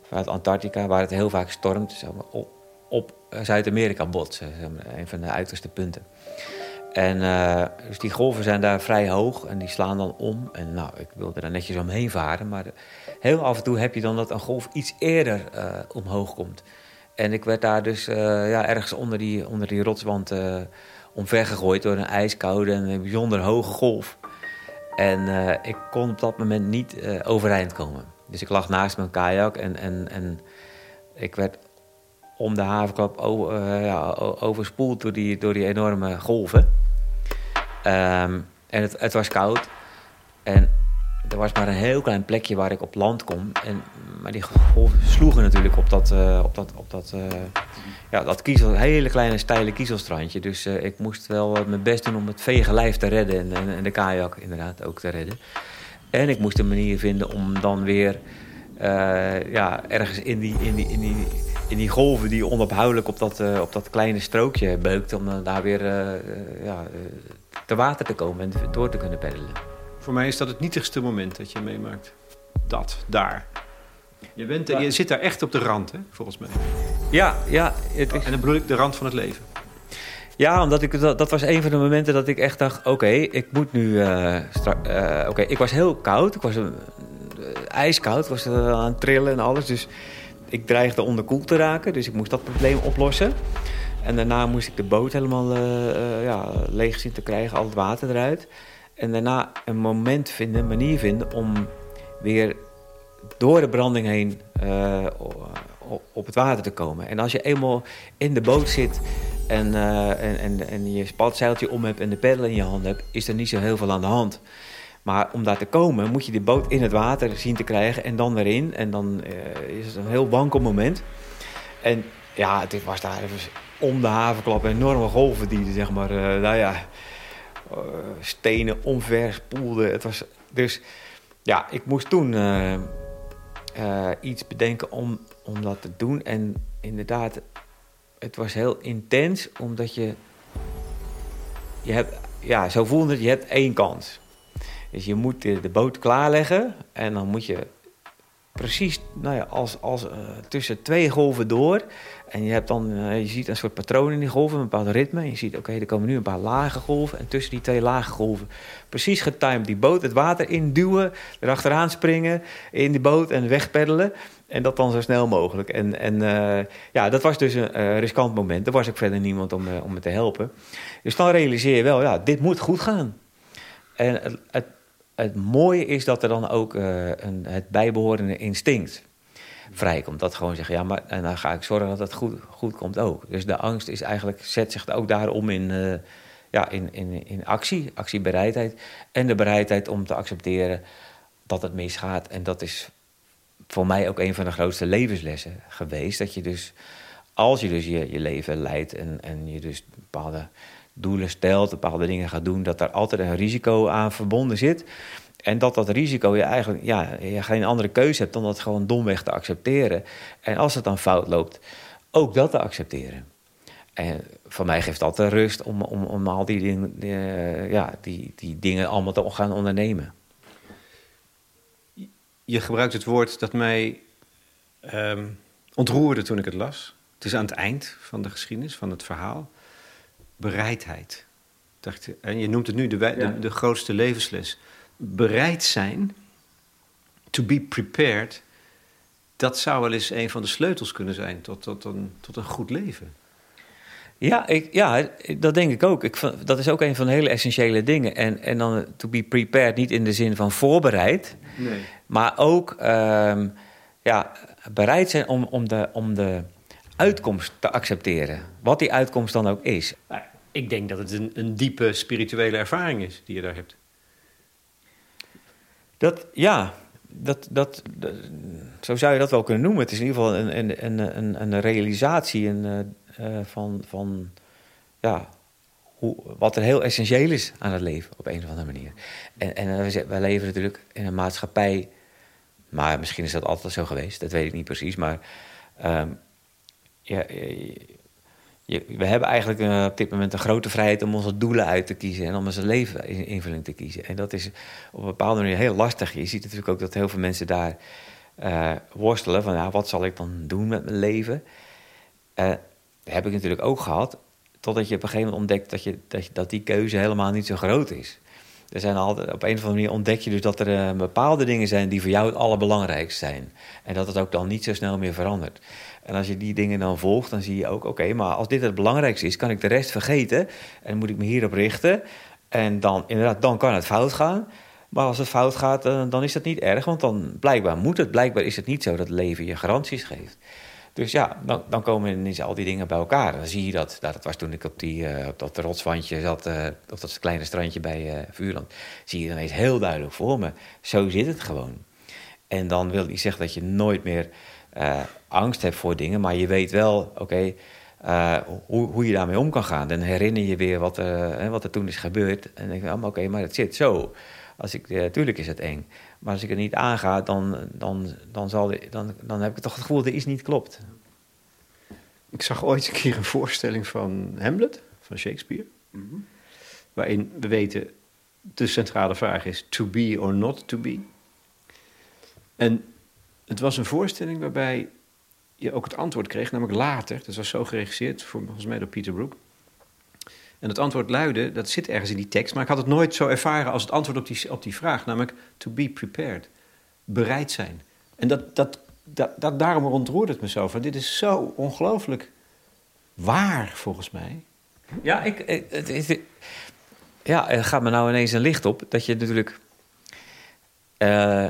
vanuit Antarctica, waar het heel vaak stormt, zeg maar, op, op Zuid-Amerika botsen. Zeg maar, een van de uiterste punten. En uh, dus die golven zijn daar vrij hoog en die slaan dan om. En nou, ik wilde daar netjes omheen varen. Maar heel af en toe heb je dan dat een golf iets eerder uh, omhoog komt. En ik werd daar dus ja, ergens onder die, onder die rotswand omvergegooid door een ijskoude en een bijzonder hoge golf. En ik kon op dat moment niet overeind komen. Dus ik lag naast mijn kajak en, en, en ik werd om de havenklap ja, overspoeld door die, door die enorme golven. Ehm, en het, het was koud. En er was maar een heel klein plekje waar ik op land kon. En, maar die golven sloegen natuurlijk op dat, uh, op dat, op dat, uh, ja, dat kiezel, hele kleine steile kiezelstrandje. Dus ik moest wel mijn best doen om het vege lijf te redden. En, en, en, de kajak inderdaad ook te redden. En ik moest een manier vinden om dan weer ja, ergens in die, in, die, in, die, in die golven die onophoudelijk op dat, op dat kleine strookje beukte... om daar weer ja, te water te komen en door te kunnen peddelen. Voor mij is dat het nietigste moment dat je meemaakt. Dat, daar. Je, bent, je zit daar echt op de rand, hè, volgens mij. Ja, ja. Het En dan bedoel ik de rand van het leven. Ja, omdat ik, dat, dat was een van de momenten dat ik echt dacht... oké, ik moet nu... Uh, oké, ik was heel koud. Ik was uh, ijskoud. Ik was aan het trillen en alles. Dus ik dreigde onderkoeld te raken. Dus ik moest dat probleem oplossen. En daarna moest ik de boot helemaal ja, leeg zien te krijgen. Al het water eruit. En daarna een moment vinden, een manier vinden om weer door de branding heen uh, op het water te komen. En als je eenmaal in de boot zit en, uh, en, en, je spatzeiltje om hebt en de peddel in je hand hebt, is er niet zo heel veel aan de hand. Maar om daar te komen moet je de boot in het water zien te krijgen en dan erin. En dan uh, is het een heel wankel moment. En ja, het was daar om de havenklap enorme golven die zeg maar, nou ja, uh, stenen omver spoelde. Het was, dus ja, ik moest toen uh, uh, iets bedenken om, om dat te doen. En inderdaad, het was heel intens, omdat je... je hebt, ja, zo voelde het, je hebt één kans. Dus je moet de, boot klaarleggen en dan moet je precies nou ja, als, als, uh, tussen twee golven door. En je, hebt dan, uh, je ziet een soort patroon in die golven, een bepaald ritme. En je ziet, oké, er komen nu een paar lage golven. En tussen die twee lage golven, precies getimed, die boot het water induwen. Erachteraan springen, in die boot en wegpeddelen. En dat dan zo snel mogelijk. En, en uh, ja, dat was dus een riskant moment. Er was ook verder niemand om, om me te helpen. Dus dan realiseer je wel, ja, dit moet goed gaan. En het het mooie is dat er dan ook uh, een, het bijbehorende instinct vrijkomt. Dat gewoon zeggen, ja, maar en dan ga ik zorgen dat het goed, goed komt ook. Dus de angst is eigenlijk, zet zich ook daarom in, uh, ja, in, in, in actie, actiebereidheid. En de bereidheid om te accepteren dat het misgaat. En dat is voor mij ook een van de grootste levenslessen geweest. Dat je dus, als je dus je, je leven leidt en, en je dus bepaalde doelen stelt, bepaalde dingen gaat doen, dat daar altijd een risico aan verbonden zit. En dat dat risico je eigenlijk ja, je geen andere keuze hebt dan dat gewoon domweg te accepteren. En als het dan fout loopt, ook dat te accepteren. En voor mij geeft dat de rust om, om, om al die, dingen, die, ja, die, die dingen allemaal te gaan ondernemen. Je gebruikt het woord dat mij um, ontroerde toen ik het las. Het is aan het eind van de geschiedenis, van het verhaal bereidheid. Dacht, en je noemt het nu de, de, de, grootste levensles. Bereid zijn, to be prepared, dat zou wel eens een van de sleutels kunnen zijn tot, tot, een, tot een goed leven. Ja, ik, ja, dat denk ik ook. Ik, dat is ook een van de hele essentiële dingen. En, en dan to be prepared, niet in de zin van voorbereid, nee. maar ook um, ja, bereid zijn om, om, de, om de uitkomst te accepteren. Wat die uitkomst dan ook is. Ik denk dat het een, een diepe spirituele ervaring is die je daar hebt. Dat, ja, dat, dat, zo zou je dat wel kunnen noemen. Het is in ieder geval een, een, een, een, realisatie een, uh, van, van ja, hoe, wat er heel essentieel is aan het leven op een of andere manier. En, en wij leven natuurlijk in een maatschappij, maar misschien is dat altijd zo geweest, dat weet ik niet precies, maar um, ja, we hebben eigenlijk uh, op dit moment een grote vrijheid om onze doelen uit te kiezen en om onze leven invulling te kiezen. En dat is op een bepaalde manier heel lastig. Je ziet natuurlijk ook dat heel veel mensen daar uh, worstelen van ja, wat zal ik dan doen met mijn leven? Uh, dat heb ik natuurlijk ook gehad, totdat je op een gegeven moment ontdekt dat, je, dat, je, die keuze helemaal niet zo groot is. er zijn altijd, op een of andere manier ontdek je dus dat er bepaalde dingen zijn die voor jou het allerbelangrijkste zijn. En dat het ook dan niet zo snel meer verandert. En als je die dingen dan volgt, dan zie je ook, oké, maar als dit het belangrijkste is, kan ik de rest vergeten en moet ik me hierop richten. En dan, inderdaad, dan kan het fout gaan. Maar als het fout gaat, uh, dan is dat niet erg, want dan blijkbaar moet het. Blijkbaar is het niet zo dat leven je garanties geeft. Dus ja, dan, dan komen ineens al die dingen bij elkaar. Dan zie je dat. Nou, dat was toen ik op, die, uh, op dat rotswandje zat, uh, op dat kleine strandje bij uh, Vuurland. Zie je ineens heel duidelijk voor me. Zo zit het gewoon. En dan wil ik zeggen dat je nooit meer angst hebt voor dingen, maar je weet wel, oké, okay, hoe, hoe je daarmee om kan gaan. Dan herinner je weer wat, wat er toen is gebeurd. En dan denk je, oh, oké, okay, maar het zit zo. Als ik, tuurlijk is het eng. Maar als ik er niet aanga, dan, dan, dan, zal, dan, dan heb ik toch het gevoel dat er iets niet klopt. Ik zag ooit een keer een voorstelling van Hamlet, van Shakespeare. Mm -hmm. Waarin we weten, de centrale vraag is to be or not to be. En het was een voorstelling waarbij je ook het antwoord kreeg, namelijk later. Dat was zo geregisseerd, volgens mij door Peter Brook. En het antwoord luidde, dat zit ergens in die tekst, maar ik had het nooit zo ervaren als het antwoord op die, op die vraag, namelijk to be prepared. Bereid zijn. En dat, dat, dat, daarom ontroerde het me zo. Van, dit is zo ongelooflijk waar, volgens mij. Ja, ik, het, het, er gaat me nou ineens een licht op dat je natuurlijk. Uh,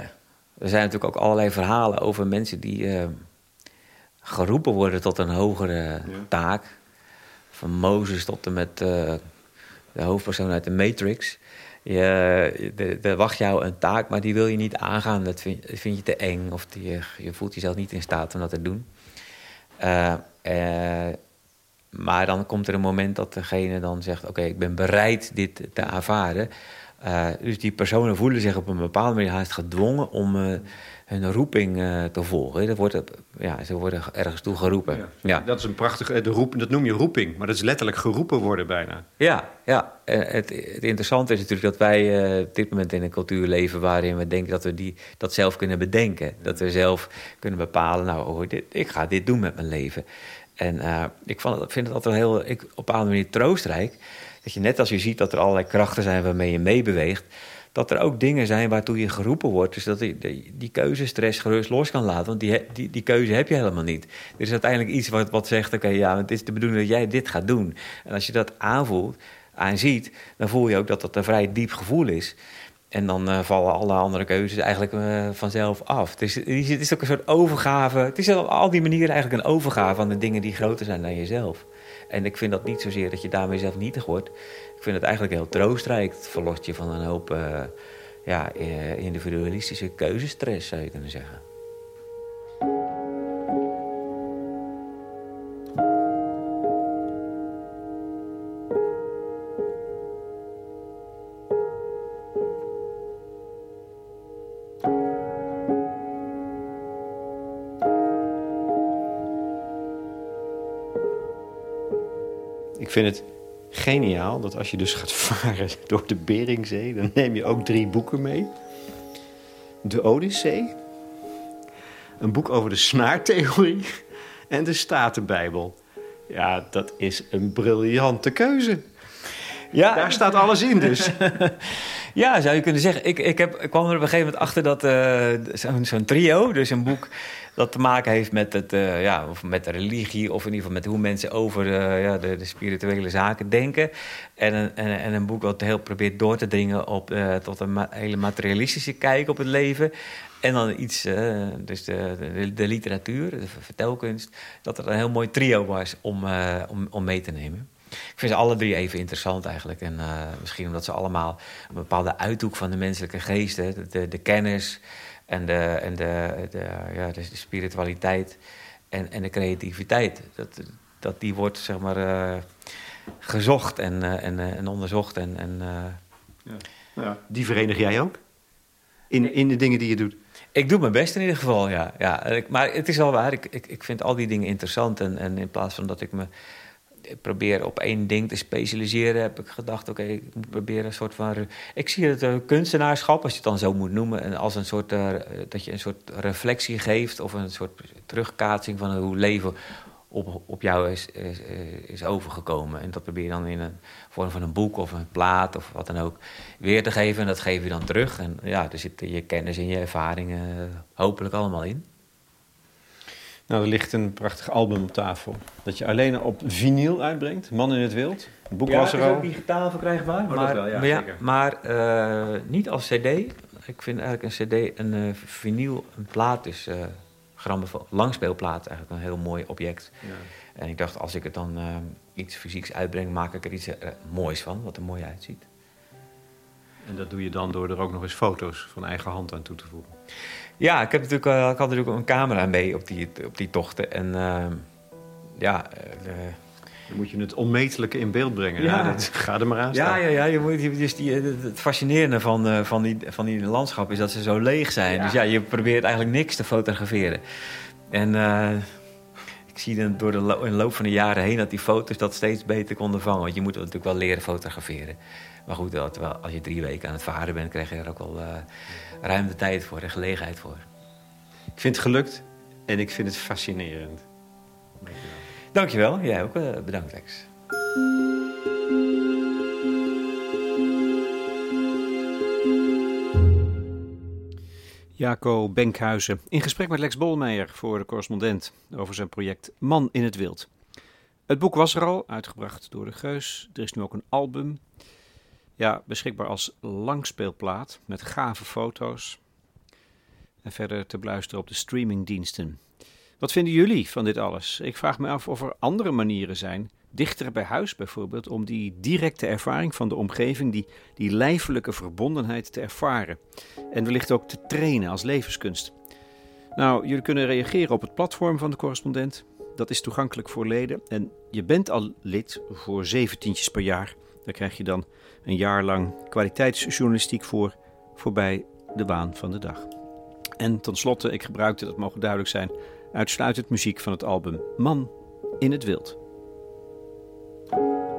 er zijn natuurlijk ook allerlei verhalen over mensen die uh, geroepen worden tot een hogere ja. taak van Mozes tot en met uh, de hoofdpersoon uit de Matrix. Je, er wacht jou een taak, maar die wil je niet aangaan. Dat vind, vind je te eng of die, je voelt jezelf niet in staat om dat te doen. Uh, maar dan komt er een moment dat degene dan zegt: Oké, ik ben bereid dit te aanvaarden. Dus die personen voelen zich op een bepaalde manier haast gedwongen om hun roeping uh, te volgen. Dat wordt, ja, ze worden ergens toe geroepen. Ja, ja. Dat is een prachtige, de roep, dat noem je roeping, maar dat is letterlijk geroepen worden bijna. Ja, ja. Het, het interessante is natuurlijk dat wij op dit moment in een cultuur leven waarin we denken dat we die, dat zelf kunnen bedenken. Dat we zelf kunnen bepalen, nou, oh, dit, ik ga dit doen met mijn leven. En ik vond, vind het altijd heel, ik, op een bepaalde manier troostrijk, dat je net als je ziet dat er allerlei krachten zijn waarmee je meebeweegt, dat er ook dingen zijn waartoe je geroepen wordt. Dus dat die, die, die keuzestress gerust los kan laten. Want die, die, die keuze heb je helemaal niet. Er is uiteindelijk iets wat, wat zegt: oké, ja, het is de bedoeling dat jij dit gaat doen. En als je dat aanvoelt, aanziet, dan voel je ook dat dat een vrij diep gevoel is. En dan uh, vallen alle andere keuzes eigenlijk uh, vanzelf af. Dus het is ook een soort overgave. Het is op al die manieren eigenlijk een overgave aan de dingen die groter zijn dan jezelf. En ik vind dat niet zozeer dat je daarmee zelf nietig wordt. Ik vind het eigenlijk heel troostrijk. Het verlost je van een hoop uh, ja, individualistische keuzestress, zou je kunnen zeggen. Ik vind het geniaal dat als je dus gaat varen door de Beringzee, dan neem je ook drie boeken mee. De Odyssee, een boek over de snaartheorie en de Statenbijbel. Ja, dat is een briljante keuze. Ja. Daar staat alles in dus. ja, zou je kunnen zeggen. Ik, ik, heb, ik kwam er op een gegeven moment achter dat uh, zo'n trio, dus een boek dat te maken heeft met, het, uh, ja, of met de religie... of in ieder geval met hoe mensen over uh, ja, de, spirituele zaken denken. En een, en, en, een boek wat heel probeert door te dringen op, tot een hele materialistische kijk op het leven. En dan iets, dus de, de, de, literatuur, de vertelkunst... dat er een heel mooi trio was om, om, om mee te nemen. Ik vind ze alle drie even interessant eigenlijk. En uh, misschien omdat ze allemaal een bepaalde uithoek van de menselijke geest, de, de, de kennis en, de, en de, de, ja, de spiritualiteit en, en de creativiteit. Dat, dat die wordt zeg maar uh, gezocht en, uh, en, en onderzocht. En, en, ja. Ja. Die verenig jij ook? In, in de dingen die je doet? Ik doe mijn best in ieder geval, ja. ja. Maar het is wel waar, ik, ik, ik vind al die dingen interessant. En, en in plaats van dat ik me probeer op één ding te specialiseren, heb ik gedacht: oké, ik moet proberen een soort van. Ik zie het uh, kunstenaarschap, als je het dan zo moet noemen, en als een soort. Uh, dat je een soort reflectie geeft of een soort terugkaatsing van hoe leven op, op jou is, is, is overgekomen. En dat probeer je dan in een vorm van een boek of een plaat of wat dan ook weer te geven. En dat geef je dan terug. En ja, er zitten je kennis en je ervaringen hopelijk allemaal in. Nou, er ligt een prachtig album op tafel. Dat je alleen op vinyl uitbrengt. Man in het wild. Het boek was er al. ook digitaal verkrijgbaar. Oh, maar wel, ja, maar, ja, zeker. maar eh, niet als cd. Ik vind eigenlijk een cd, een eh, vinyl, een plaat is... eh grammofoon, langspeelplaat eigenlijk een heel mooi object. Ja. En ik dacht, als ik het dan eh, iets fysieks uitbreng, maak ik er iets moois van, wat er mooi uitziet. En dat doe je dan door er ook nog eens foto's van eigen hand aan toe te voegen. Ja, ik, heb natuurlijk, eh, ik had natuurlijk een camera mee op die, op die tochten. En eh, ja, eh, de- Dan moet je het onmetelijke in beeld brengen. Ja. Ja. dat, ga er maar aan ja, staan. ja, ja, je moet, je- dus die, eh, het fascinerende van, eh, van, die, van die landschap is dat ze zo leeg zijn. Ja. Dus ja, je probeert eigenlijk niks te fotograferen. En eh, zie dan door de, lo- in de loop van de jaren heen dat die foto's dat steeds beter konden vangen. Want je moet natuurlijk wel leren fotograferen. Maar goed, dat, wel, als je drie weken aan het varen bent, krijg je er ook wel eh, ruim de tijd voor en gelegenheid voor. Ik vind het gelukt en ik vind het fascinerend. Dankjewel, jij ook. eh, bedankt, Lex. Jaco Benkhuizen in gesprek met Lex Bolmeijer voor de correspondent over zijn project Man in het Wild. Het boek was er al, uitgebracht door de Geus. Er is nu ook een album. Ja, beschikbaar als langspeelplaat met gave foto's. En verder te beluisteren op de streamingdiensten. Wat vinden jullie van dit alles? Ik vraag me af of er andere manieren zijn, dichter bij huis bijvoorbeeld, om die directe ervaring van de omgeving, die, die lijfelijke verbondenheid te ervaren. En wellicht ook te trainen als levenskunst. Nou, jullie kunnen reageren op het platform van de correspondent. Dat is toegankelijk voor leden. En je bent al lid voor zeventientjes per jaar. Daar krijg je dan een jaar lang kwaliteitsjournalistiek voor, voorbij de waan van de dag. En tenslotte, ik gebruikte, dat mogen duidelijk zijn, uitsluitend muziek van het album Man in het Wild. Thank you.